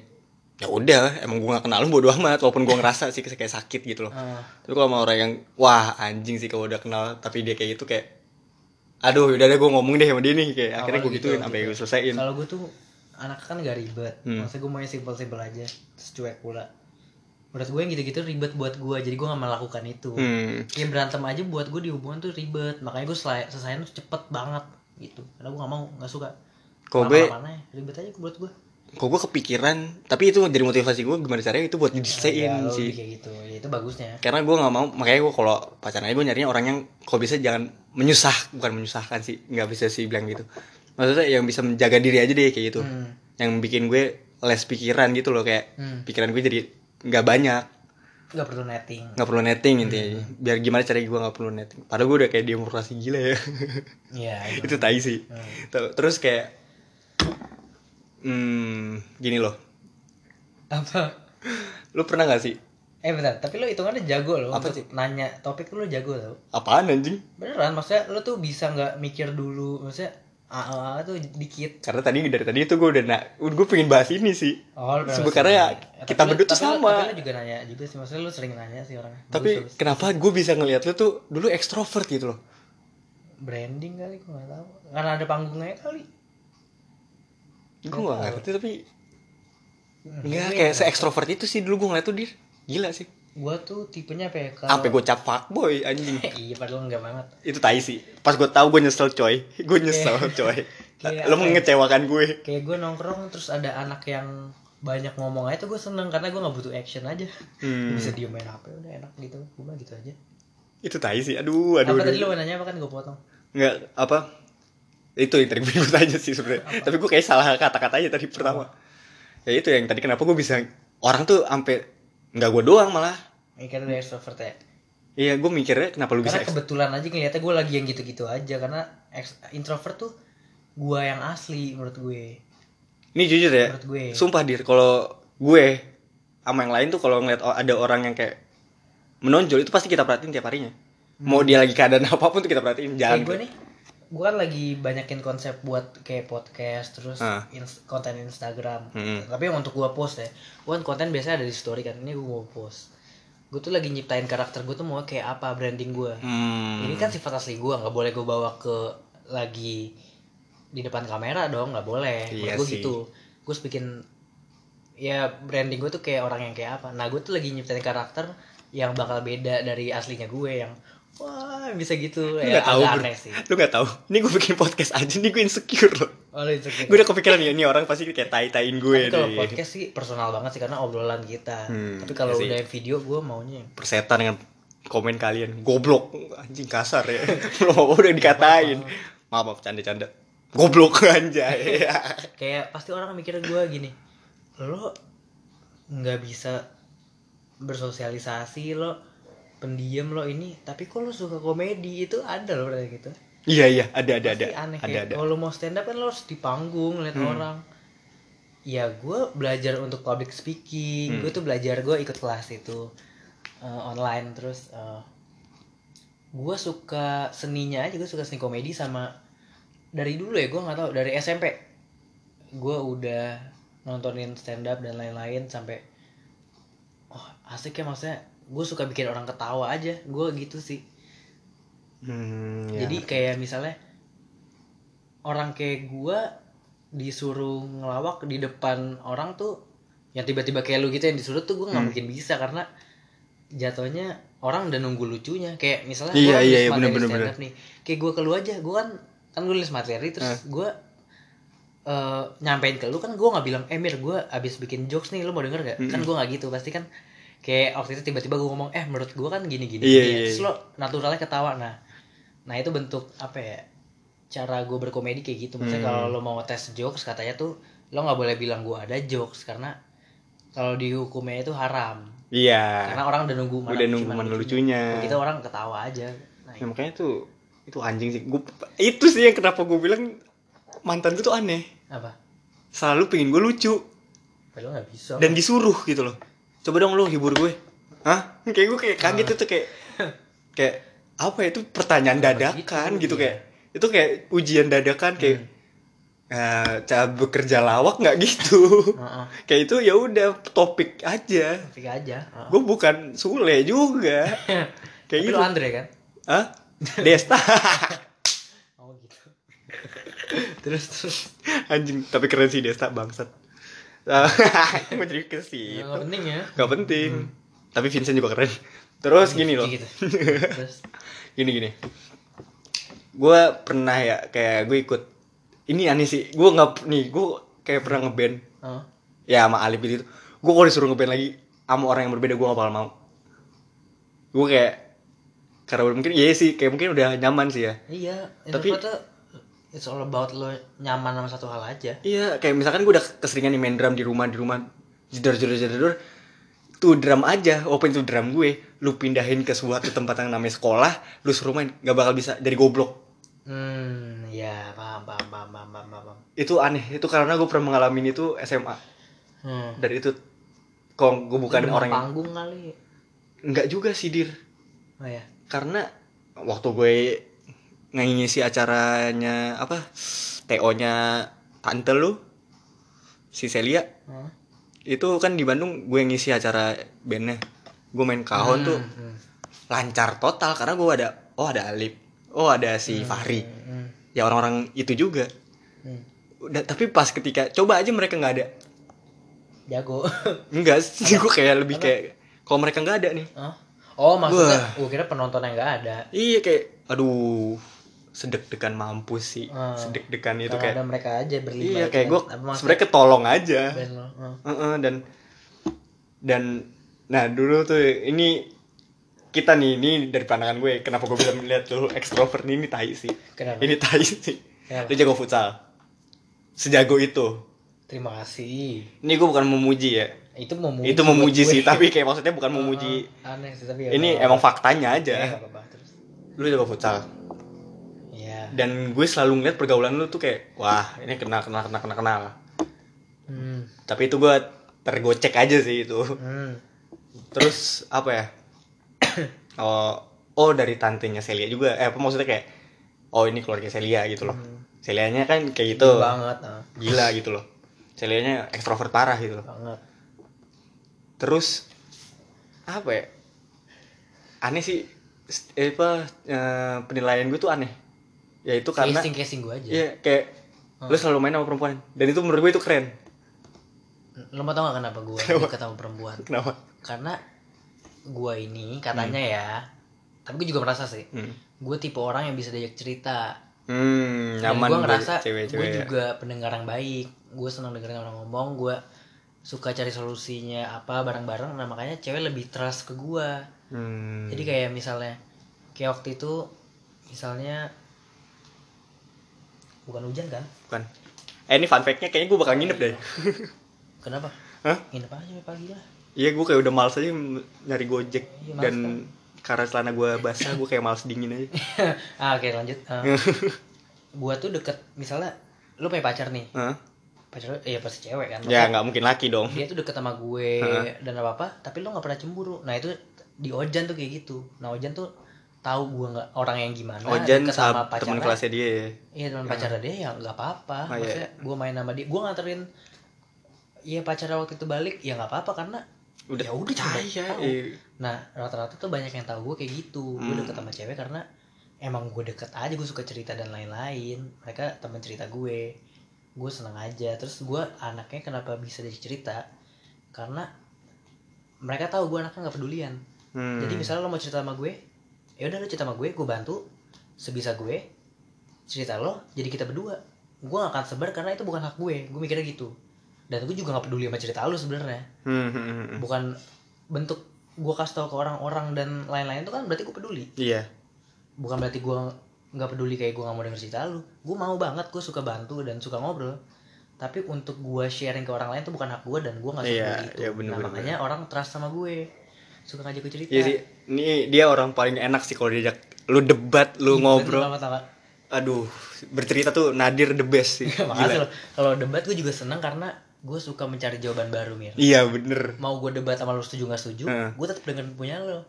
ya udah emang gue gak kenal lu bodo amat walaupun gue ngerasa sih kayak sakit gitu loh Ah. tapi kalau sama orang yang wah anjing sih kalau udah kenal tapi dia kayak gitu kayak aduh udah deh gue ngomong deh sama dia nih kayak akhirnya Kalau gue gitu, gituin sampai gitu. gue selesaiin Kalau gue tuh anak kan gak ribet. Hmm. Maksudnya gue maunya simpel-simpel aja. Terus cuek pula. Menurut gue yang gitu-gitu ribet buat gue. Jadi gue gak melakukan itu. hmm. Yang berantem aja buat gue di hubungan tuh ribet. Makanya gue selesai selesaiin tuh cepet banget gitu. Karena gue gak mau, gak suka. Kalau gue ribet aja buat gue. kok gue kepikiran tapi itu jadi motivasi gue gimana caranya itu buat Ya, diselesain lo sih. kayak gitu. Ya itu bagusnya. Karena gue nggak mau makanya gue kalau pacaran aja gue nyarinya orang yang kalau bisa jangan menyusah bukan menyusahkan sih nggak bisa sih bilang gitu. Maksudnya yang bisa menjaga diri aja deh kayak gitu. Hmm. yang bikin gue less pikiran gitu loh kayak Hmm. pikiran gue jadi nggak banyak. Nggak perlu netting. Nggak perlu netting intinya. Biar gimana caranya gue nggak perlu netting. Padahal gue udah kayak demokrasi gila ya. Iya [LAUGHS] itu. Itu tai sih. Hmm. Terus kayak hmm gini loh apa lu pernah gak sih eh bentar tapi lo hitungannya jago lo Apa untuk sih? nanya topik lo jago tau apaan anjing beneran maksudnya lo tuh bisa nggak mikir dulu maksudnya ah tuh dikit karena tadi dari tadi itu gue udah nak gue pengen bahas ini sih Oh, Sebenarnya sih. kita berdua tuh sama. Tapi lo juga nanya juga sih, maksudnya lo sering nanya sih orang. tapi kenapa gue bisa ngelihat lu tuh dulu ekstrovert gitu loh branding kali gue gak tahu. Karena ada panggungnya kali. Gue gak ngerti tapi Enggak gue kayak nggak se ekstrovert itu sih dulu gue ngeliat tuh dia gila sih Gua tuh tipenya apa ya? Kalau... sampai gue cap fuckboy anjing [LAUGHS] iya padahal enggak banget. itu tai sih pas gue tahu gue nyesel coy [LAUGHS] gue nyesel coy [LAUGHS] Kayak lo ya? mengecewakan gue Kayak gue nongkrong terus ada anak yang banyak ngomong aja tuh gue seneng karena gue nggak butuh action aja. Hmm. Bisa diem main HP udah enak gitu. Gue mah gitu aja. itu tai sih aduh aduh, apa aduh. tadi lo nanya apa kan gue potong? nggak apa itu yang tadi gue ikut aja sih sebenarnya. Tapi gue kayak salah kata-kata aja tadi pertama. Ya itu yang tadi kenapa gue bisa orang tuh sampai nggak gue doang malah. Kan udah extrovert ya. iya gue mikirnya kenapa lu bisa Karena kebetulan aja ngeliatnya gue lagi yang gitu-gitu aja. Karena introvert tuh gue yang asli menurut gue. ini jujur ya Menurut gue. sumpah dir kalau gue sama yang lain tuh kalau ngeliat ada orang yang kayak menonjol itu pasti kita perhatiin tiap harinya. Mau dia lagi keadaan [LAUGHS] apa pun tuh kita perhatiin jangan Kayak gue nih, gue kan lagi banyakin konsep buat kayak podcast terus Ah. ins- konten Instagram. Hmm. Tapi yang untuk gue post ya, gue kan konten biasanya ada di story kan. Ini gue mau post. Gue tuh lagi nyiptain karakter gue tuh mau kayak apa branding gue. Hmm. Ini kan sifat asli gue, nggak boleh gue bawa ke lagi di depan kamera dong, nggak boleh. Iya gue gitu. Gue bikin ya branding gue tuh kayak orang yang kayak apa. Nah gue tuh lagi nyiptain karakter yang bakal beda dari aslinya gue yang wah bisa gitu. Lu ya nggak tahu aneh sih. lu nggak tahu. Ini gue bikin podcast aja nih gue insecure loh. Oh, insecure. gue udah kepikiran ya ini orang pasti kayak tai tain gue Tapi kalau podcast sih personal banget sih karena obrolan kita. Hmm, Tapi kalau iya udah video gue maunya yang persetan dengan komen kalian. Goblok. Anjing kasar ya. [LAUGHS] Apa udah dikatain. Maaf maaf. Canda canda goblok [LAUGHS] anjay. [LAUGHS] Kayak pasti orang mikir gue gini lo nggak bisa bersosialisasi lo pendiam lo ini tapi kok lo suka komedi? Itu ada loh kayak gitu. Iya iya ada ada ada. aneh ada kayak ada. kalau lo mau stand up kan lo harus di panggung lihat Hmm. orang. Ya gue belajar untuk public speaking. Hmm. gue tuh belajar gue ikut kelas itu eh, online. Terus gue suka seninya aja gue suka seni komedi sama dari dulu ya gue nggak tahu dari SMP gue udah nontonin stand up dan lain-lain sampai oh asik ya maksudnya gue suka bikin orang ketawa aja. Gue gitu sih. Hmm, ya. jadi kayak misalnya orang kayak gua disuruh ngelawak di depan orang tuh yang tiba-tiba kayak lu gitu yang disuruh tuh gua nggak Hmm. mungkin bisa karena jatuhnya orang udah nunggu lucunya. Kayak misalnya Iya, gua iya, iya, materi bener, bener, up nih. Kayak gua ke lu aja gua kan kan gue nulis materi terus Eh. gua eh, nyampein ke lu kan gua nggak bilang eh Mir gua abis bikin jokes nih lu mau denger gak kan gua nggak gitu pasti kan kayak waktu itu tiba-tiba gua ngomong eh menurut gua kan gini gini, Iya, gini. iya, terus iya. lo naturalnya ketawa. Nah nah itu bentuk apa ya cara gue berkomedi kayak gitu. Maksudnya Hmm. kalau lo mau tes jokes katanya tuh lo nggak boleh bilang gue ada jokes karena kalau dihukumnya itu haram. Iya. Karena orang udah nunggu udah nunggu mana lucunya. kita orang ketawa aja. Nah, ya, makanya tuh itu anjing sih. Gua, itu sih yang kenapa gue bilang mantan gue tuh aneh. Apa? Selalu pengen gue lucu. Padahal nggak bisa. Dan disuruh gitu loh coba dong lo hibur gue. Hah? Kayak gue kayak kaget itu kayak [LAUGHS] kayak apa ya itu pertanyaan dadakan gitu, gitu, iya. kayak itu kayak ujian dadakan kayak eh, cara bekerja lawak nggak gitu? Heeh. [LAUGHS] kayak itu ya udah topik aja. Topik aja. Heeh. gue bukan Sule juga. [LAUGHS] Kayak tapi gitu. Andre kan? Hah? Desta. Oh gitu. Terus terus. Anjing tapi keren sih Desta bangsat [LAUGHS] mau jadi ke situ nggak penting ya Gak penting. Tapi Vincent juga keren. Terus gini loh. gitu [LAUGHS] Gini gini. Gue pernah ya kayak gue ikut. Ini aneh sih. Gue nggak nih. Gue kayak pernah ngeband. Hah? ya sama Alip itu gue kalau disuruh ngeband lagi sama orang yang berbeda gue gak bakal mau gue kayak karena mungkin iya sih kayak mungkin udah nyaman sih ya iya Tapi- it's all about lo nyaman sama satu hal aja. Iya kayak misalkan gue udah keseringan nih main drum di rumah di rumah jedor jedor jedor tuh drum aja open tuh drum gue. Lu pindahin ke suatu tempat yang namanya sekolah lu suruh main gak bakal bisa jadi goblok. Hmm ya paham paham paham paham paham, paham. itu aneh itu karena gue pernah mengalami itu SMA hmm. dari itu kok gue bukan orang yang panggung kali. Enggak juga sih dir. Oh ya karena waktu gue ngisi acaranya apa TO nya tante lu si Celia. Hah? itu kan di Bandung gue ngisi acara bandnya. Gue main kahon tuh. Hmm, hmm. lancar total karena gue ada oh ada Alip. Oh ada si Fahri. Hmm, ya orang-orang itu juga. Hmm. udah tapi pas ketika coba aja mereka nggak ada. Jago. [LAUGHS] Enggak sih gue kayak lebih kayak kalau mereka nggak ada nih. Hah? oh maksudnya gue kira penontonnya nggak ada. Iya kayak aduh sedek-dekan mampus sih Hmm. sedek-dekan itu kayak ada mereka aja berlima iya kayak kan. gue Apa sebenarnya ketolong aja lo? Hah. Heeh, dan dan nah dulu tuh ini kita nih ini dari pandangan gue kenapa gue bisa melihat lu ekstrovert nih ini tai sih Kenapa? ini tai sih Kenapa? lu jago futsal sejago itu terima kasih ini gue bukan memuji ya itu memuji itu memuji sih gue. tapi kayak maksudnya bukan memuji Ah, aneh sih tapi ya ini nggak emang apa-apa. faktanya Ya, aja nggak apa-apa terus lu jago futsal ya dan gue selalu ngeliat pergaulan lu tuh kayak wah ini kenal kenal kenal kenal kenal. Hmm. tapi itu gue tergocek aja sih itu. Hmm. terus apa ya? [COUGHS] Oh oh dari tantenya Celia juga. Eh apa maksudnya kayak oh ini keluarga Celia gitu loh. Hmm. Celianya kan kayak gitu. Banget ah. gila gitu loh. Celianya ekstrovert parah gitu. Loh banget. Terus apa ya? Aneh sih eh, apa eh, penilaian gue tuh aneh ya itu karena casing casing gue aja. Iya kayak lu selalu main sama perempuan. Dan itu menurut gue itu keren. Lo mau tau gak kenapa gue deket sama perempuan? Kenapa? Karena gue ini katanya ya tapi gue juga merasa sih hmm, gue tipe orang yang bisa diajak cerita. Hmm nyaman gue ngerasa gue ya. juga pendengar yang baik. Gue senang dengerin orang ngomong gue suka cari solusinya apa bareng-bareng. Nah makanya cewek lebih trust ke gue hmm. jadi kayak misalnya kayak waktu itu misalnya bukan hujan kan? Bukan. Eh ini fun fact-nya kayaknya gue bakal nginep deh. [LAUGHS] Kenapa? Hah? nginep aja pagi lah. Iya gue kayak udah males aja nyari gojek Iya, males dan karena celana gue basah gue kayak males dingin aja. [LAUGHS] ah oke lanjut. Ah, [LAUGHS] gue tuh deket misalnya lu punya pacar nih. Hah? pacar lu ya pasti cewek kan? Ya nggak mungkin laki dong. dia tuh deket sama gue dan apa apa tapi lo nggak pernah cemburu. Nah itu di Ojan tuh kayak gitu. Nah Ojan tuh tahu gue nggak orang yang gimana Ojan deket sama teman kelasnya dia ya. iya teman pacarnya dia ya nggak Oh, apa-apa iya. maksudnya gue main sama dia gue nganterin Iya pacarnya waktu itu balik ya nggak apa-apa karena Udah ya udah cuma iya. Nah rata-rata tuh banyak yang tahu gue kayak gitu gue Hmm. deket sama cewek karena emang gue deket aja gue suka cerita dan lain-lain mereka teman cerita gue gue seneng aja terus gue anaknya kenapa bisa jadi cerita karena mereka tahu gue anaknya nggak pedulian Hmm. jadi misalnya lo mau cerita sama gue ya udah lo cerita sama gue gue bantu. Sebisa gue cerita lo jadi kita berdua. Gue gak akan sebar karena itu bukan hak gue. Gue mikirnya gitu. Dan gue juga gak peduli sama cerita lo sebenarnya. Hmm, hmm, hmm, bukan bentuk gue kasih tau ke orang-orang dan lain-lain itu kan berarti gue peduli. Iya. bukan berarti gue nggak peduli kayak gue nggak mau denger cerita lu. Gue mau banget gue suka bantu dan suka ngobrol. Tapi untuk gue sharing ke orang lain itu bukan hak gue dan gue nggak suka Iya, gitu iya, bener, nah bener, makanya orang trust sama gue suka ngajak gue cerita Iya sih. Ini dia orang paling enak sih kalau diajak lu debat, lu Ih, ngobrol. banget, Pak. Aduh, bercerita tuh nadir the best sih. [LAUGHS] makasih kalau debat gue juga seneng karena gue suka mencari jawaban baru mir Iya bener. mau gue debat sama lu setuju nggak setuju Heeh. gue tetap dengan punya lo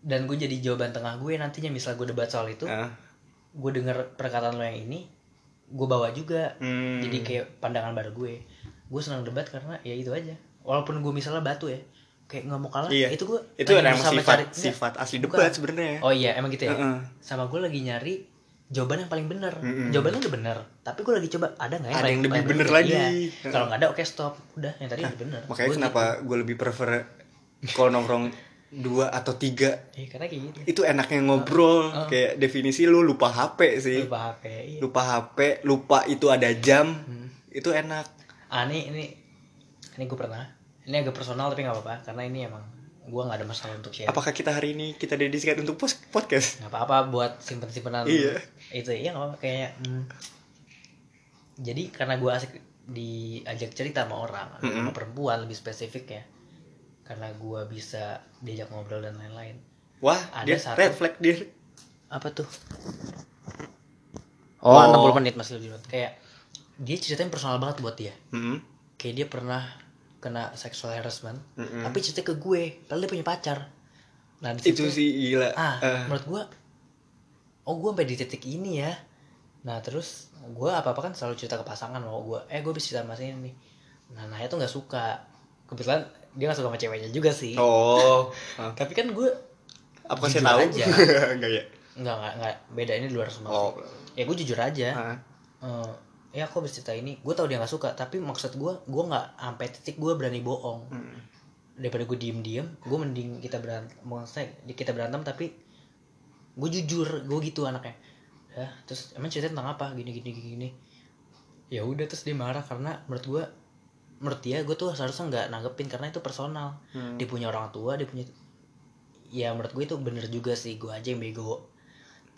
dan gue jadi jawaban tengah gue nantinya misal gue debat soal itu Ah. gue denger perkataan lo yang ini gue bawa juga Hmm. jadi kayak pandangan baru gue gue senang debat karena ya itu aja walaupun gue misalnya batu ya kayak nggak mau kalah Iya. itu gue Itu lagi emang berusaha sifat enggak, sifat asli debat sebenarnya. oh iya emang gitu ya Heeh. sama gue lagi nyari jawaban yang paling bener Mm-mm. jawaban lu udah bener tapi gue lagi coba ada nggak ya Ada paling- yang lebih paling bener Iya. lagi. kalau nggak ada oke stop udah yang tadi udah bener Makanya Gua kenapa gue lebih prefer kalau nongkrong dua atau tiga gitu. Iya, karena kayak gitu itu enaknya ngobrol Heeh. kayak definisi lu lupa HP sih lupa HP iya. lupa HP lupa itu ada jam Hmm. itu enak ah ini ini ini gue pernah ini agak personal tapi nggak apa-apa. Karena ini emang gue nggak ada masalah untuk share. Apakah kita hari ini kita dedikasikan untuk pos- podcast? Nggak apa-apa buat simpen simpenan Iya. itu iya nggak apa-apa. Kayak hmm. jadi karena gue asik diajak cerita sama orang sama Mm-mm. perempuan lebih spesifik ya. Karena gue bisa diajak ngobrol dan lain-lain. Wah Ada dia satu- red flag dia. Apa tuh? Oh. oh, 60 menit masih lebih. Kayak dia ceritain personal banget buat dia. Mm-mm. kayak dia pernah kena sexual harassment Mm-mm. tapi cerita ke gue padahal dia punya pacar. Nah di itu situ sih gila. Ah Eh, menurut gue oh gue sampai di titik ini ya. Nah terus gue apa apa kan selalu cerita ke pasangan mau gue eh gue bisa cerita sama ini nih. Nah Naya tuh nggak suka. Kebetulan dia gak suka sama ceweknya juga sih. Oh. [LAUGHS] Tapi kan gue apa Jujur tahu? aja. [LAUGHS] enggak ya nggak nggak nggak beda ini di luar semua oh. ya gue jujur aja. Ah. Eh, ya aku habis cerita ini gue tau dia nggak suka tapi maksud gue gue nggak sampai titik gue berani bohong. Mm. daripada gue diem diem gue mending kita berantem maksudnya kita berantem tapi gue jujur gue gitu anaknya. Ya terus emang cerita tentang apa? Gini gini gini gini. Ya udah terus dia marah karena menurut gue menurut dia gue tuh seharusnya nggak nanggepin karena itu personal. Hmm. dia punya orang tua dia punya ya menurut gue itu bener juga sih gue aja yang bego.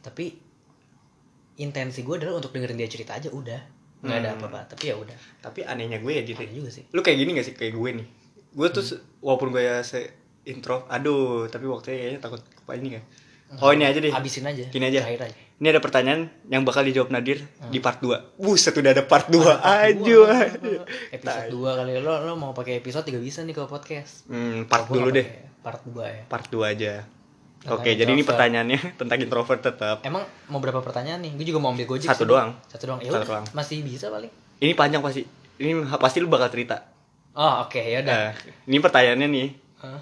Tapi intensi gue adalah untuk dengerin dia cerita aja udah nggak ada Hmm. apa-apa tapi ya udah. Tapi anehnya gue ya gitu aneh juga sih. Lu kayak gini gak sih? Kayak gue nih. Gue tuh se- walaupun gue ya se intro aduh tapi waktunya kayaknya takut apa ini kan oh ini aja deh. Abisin aja Gini aja. aja. Ini ada pertanyaan yang bakal dijawab Nadir Hmm. di part 2 buset udah ada part 2 [LAUGHS] aja episode 2 kali. Lo lo mau pakai episode juga bisa nih kalau podcast. Hmm, part Kalau gua dulu deh. part 2 ya. Part 2 aja oke jadi ini pertanyaannya [LAUGHS] tentang introvert tetap. Emang mau berapa pertanyaan nih? Gue juga mau ambil gojek Satu sih. doang. satu doang. Ya Satu doang. masih bisa paling. Ini panjang pasti. Ini pasti lu bakal cerita. Oh oke ya udah. Nah, ini pertanyaannya nih. Hah?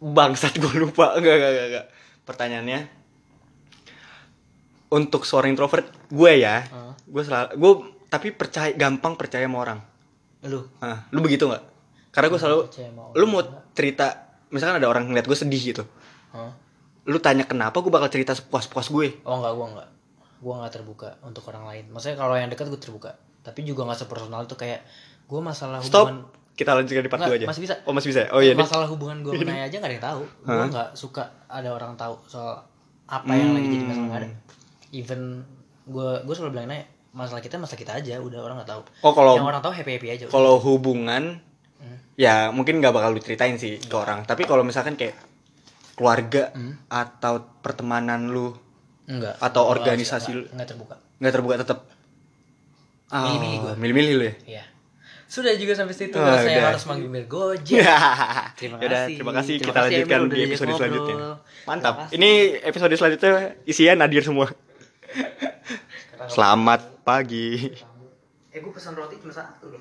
bangsat gue lupa. [LAUGHS] Enggak enggak enggak, enggak. pertanyaannya untuk seorang introvert gue ya Hah? gue selalu gue tapi percaya gampang percaya sama orang. Lu? Ah lu begitu nggak? Karena gue selalu lu mau cerita misalkan ada orang ngeliat gue sedih gitu Hah? lu tanya kenapa gue bakal cerita sepuas-puas gue oh enggak gue enggak gue enggak terbuka untuk orang lain maksudnya kalau yang dekat gue terbuka tapi juga enggak sepersonal itu kayak gue masalah stop hubungan kita lanjutkan di part Nggak, 2 aja masih bisa. oh masih bisa oh iya deh. masalah hubungan gue sama Naya aja gak ada yang tahu gue Hah? nggak suka ada orang tahu soal apa yang lagi jadi masalah Hmm. nggak ada even gue gue selalu bilang Naya masalah kita masalah kita aja udah orang nggak tahu oh kalau yang orang tahu happy happy aja udah. kalau hubungan Hmm. ya mungkin nggak bakal lu ceritain sih ke orang tapi kalau misalkan kayak keluarga Hmm. atau pertemanan lu? Enggak. Atau Gua organisasi enggak, lu. enggak terbuka. Nggak terbuka tetap Milih-milih gua. milih-milih lu ya? Iya. Sudah juga sampai situ Oh, saya udah. harus manggil Gojek. [LAUGHS] Terima Yaudah, kasih. terima kasih. Terima kita kasih, lanjutkan Emil, di episode ngobrol. selanjutnya mantap ini episode selanjutnya isinya Nadir semua. Selamat pagi. Eh gue pesan roti cuma satu loh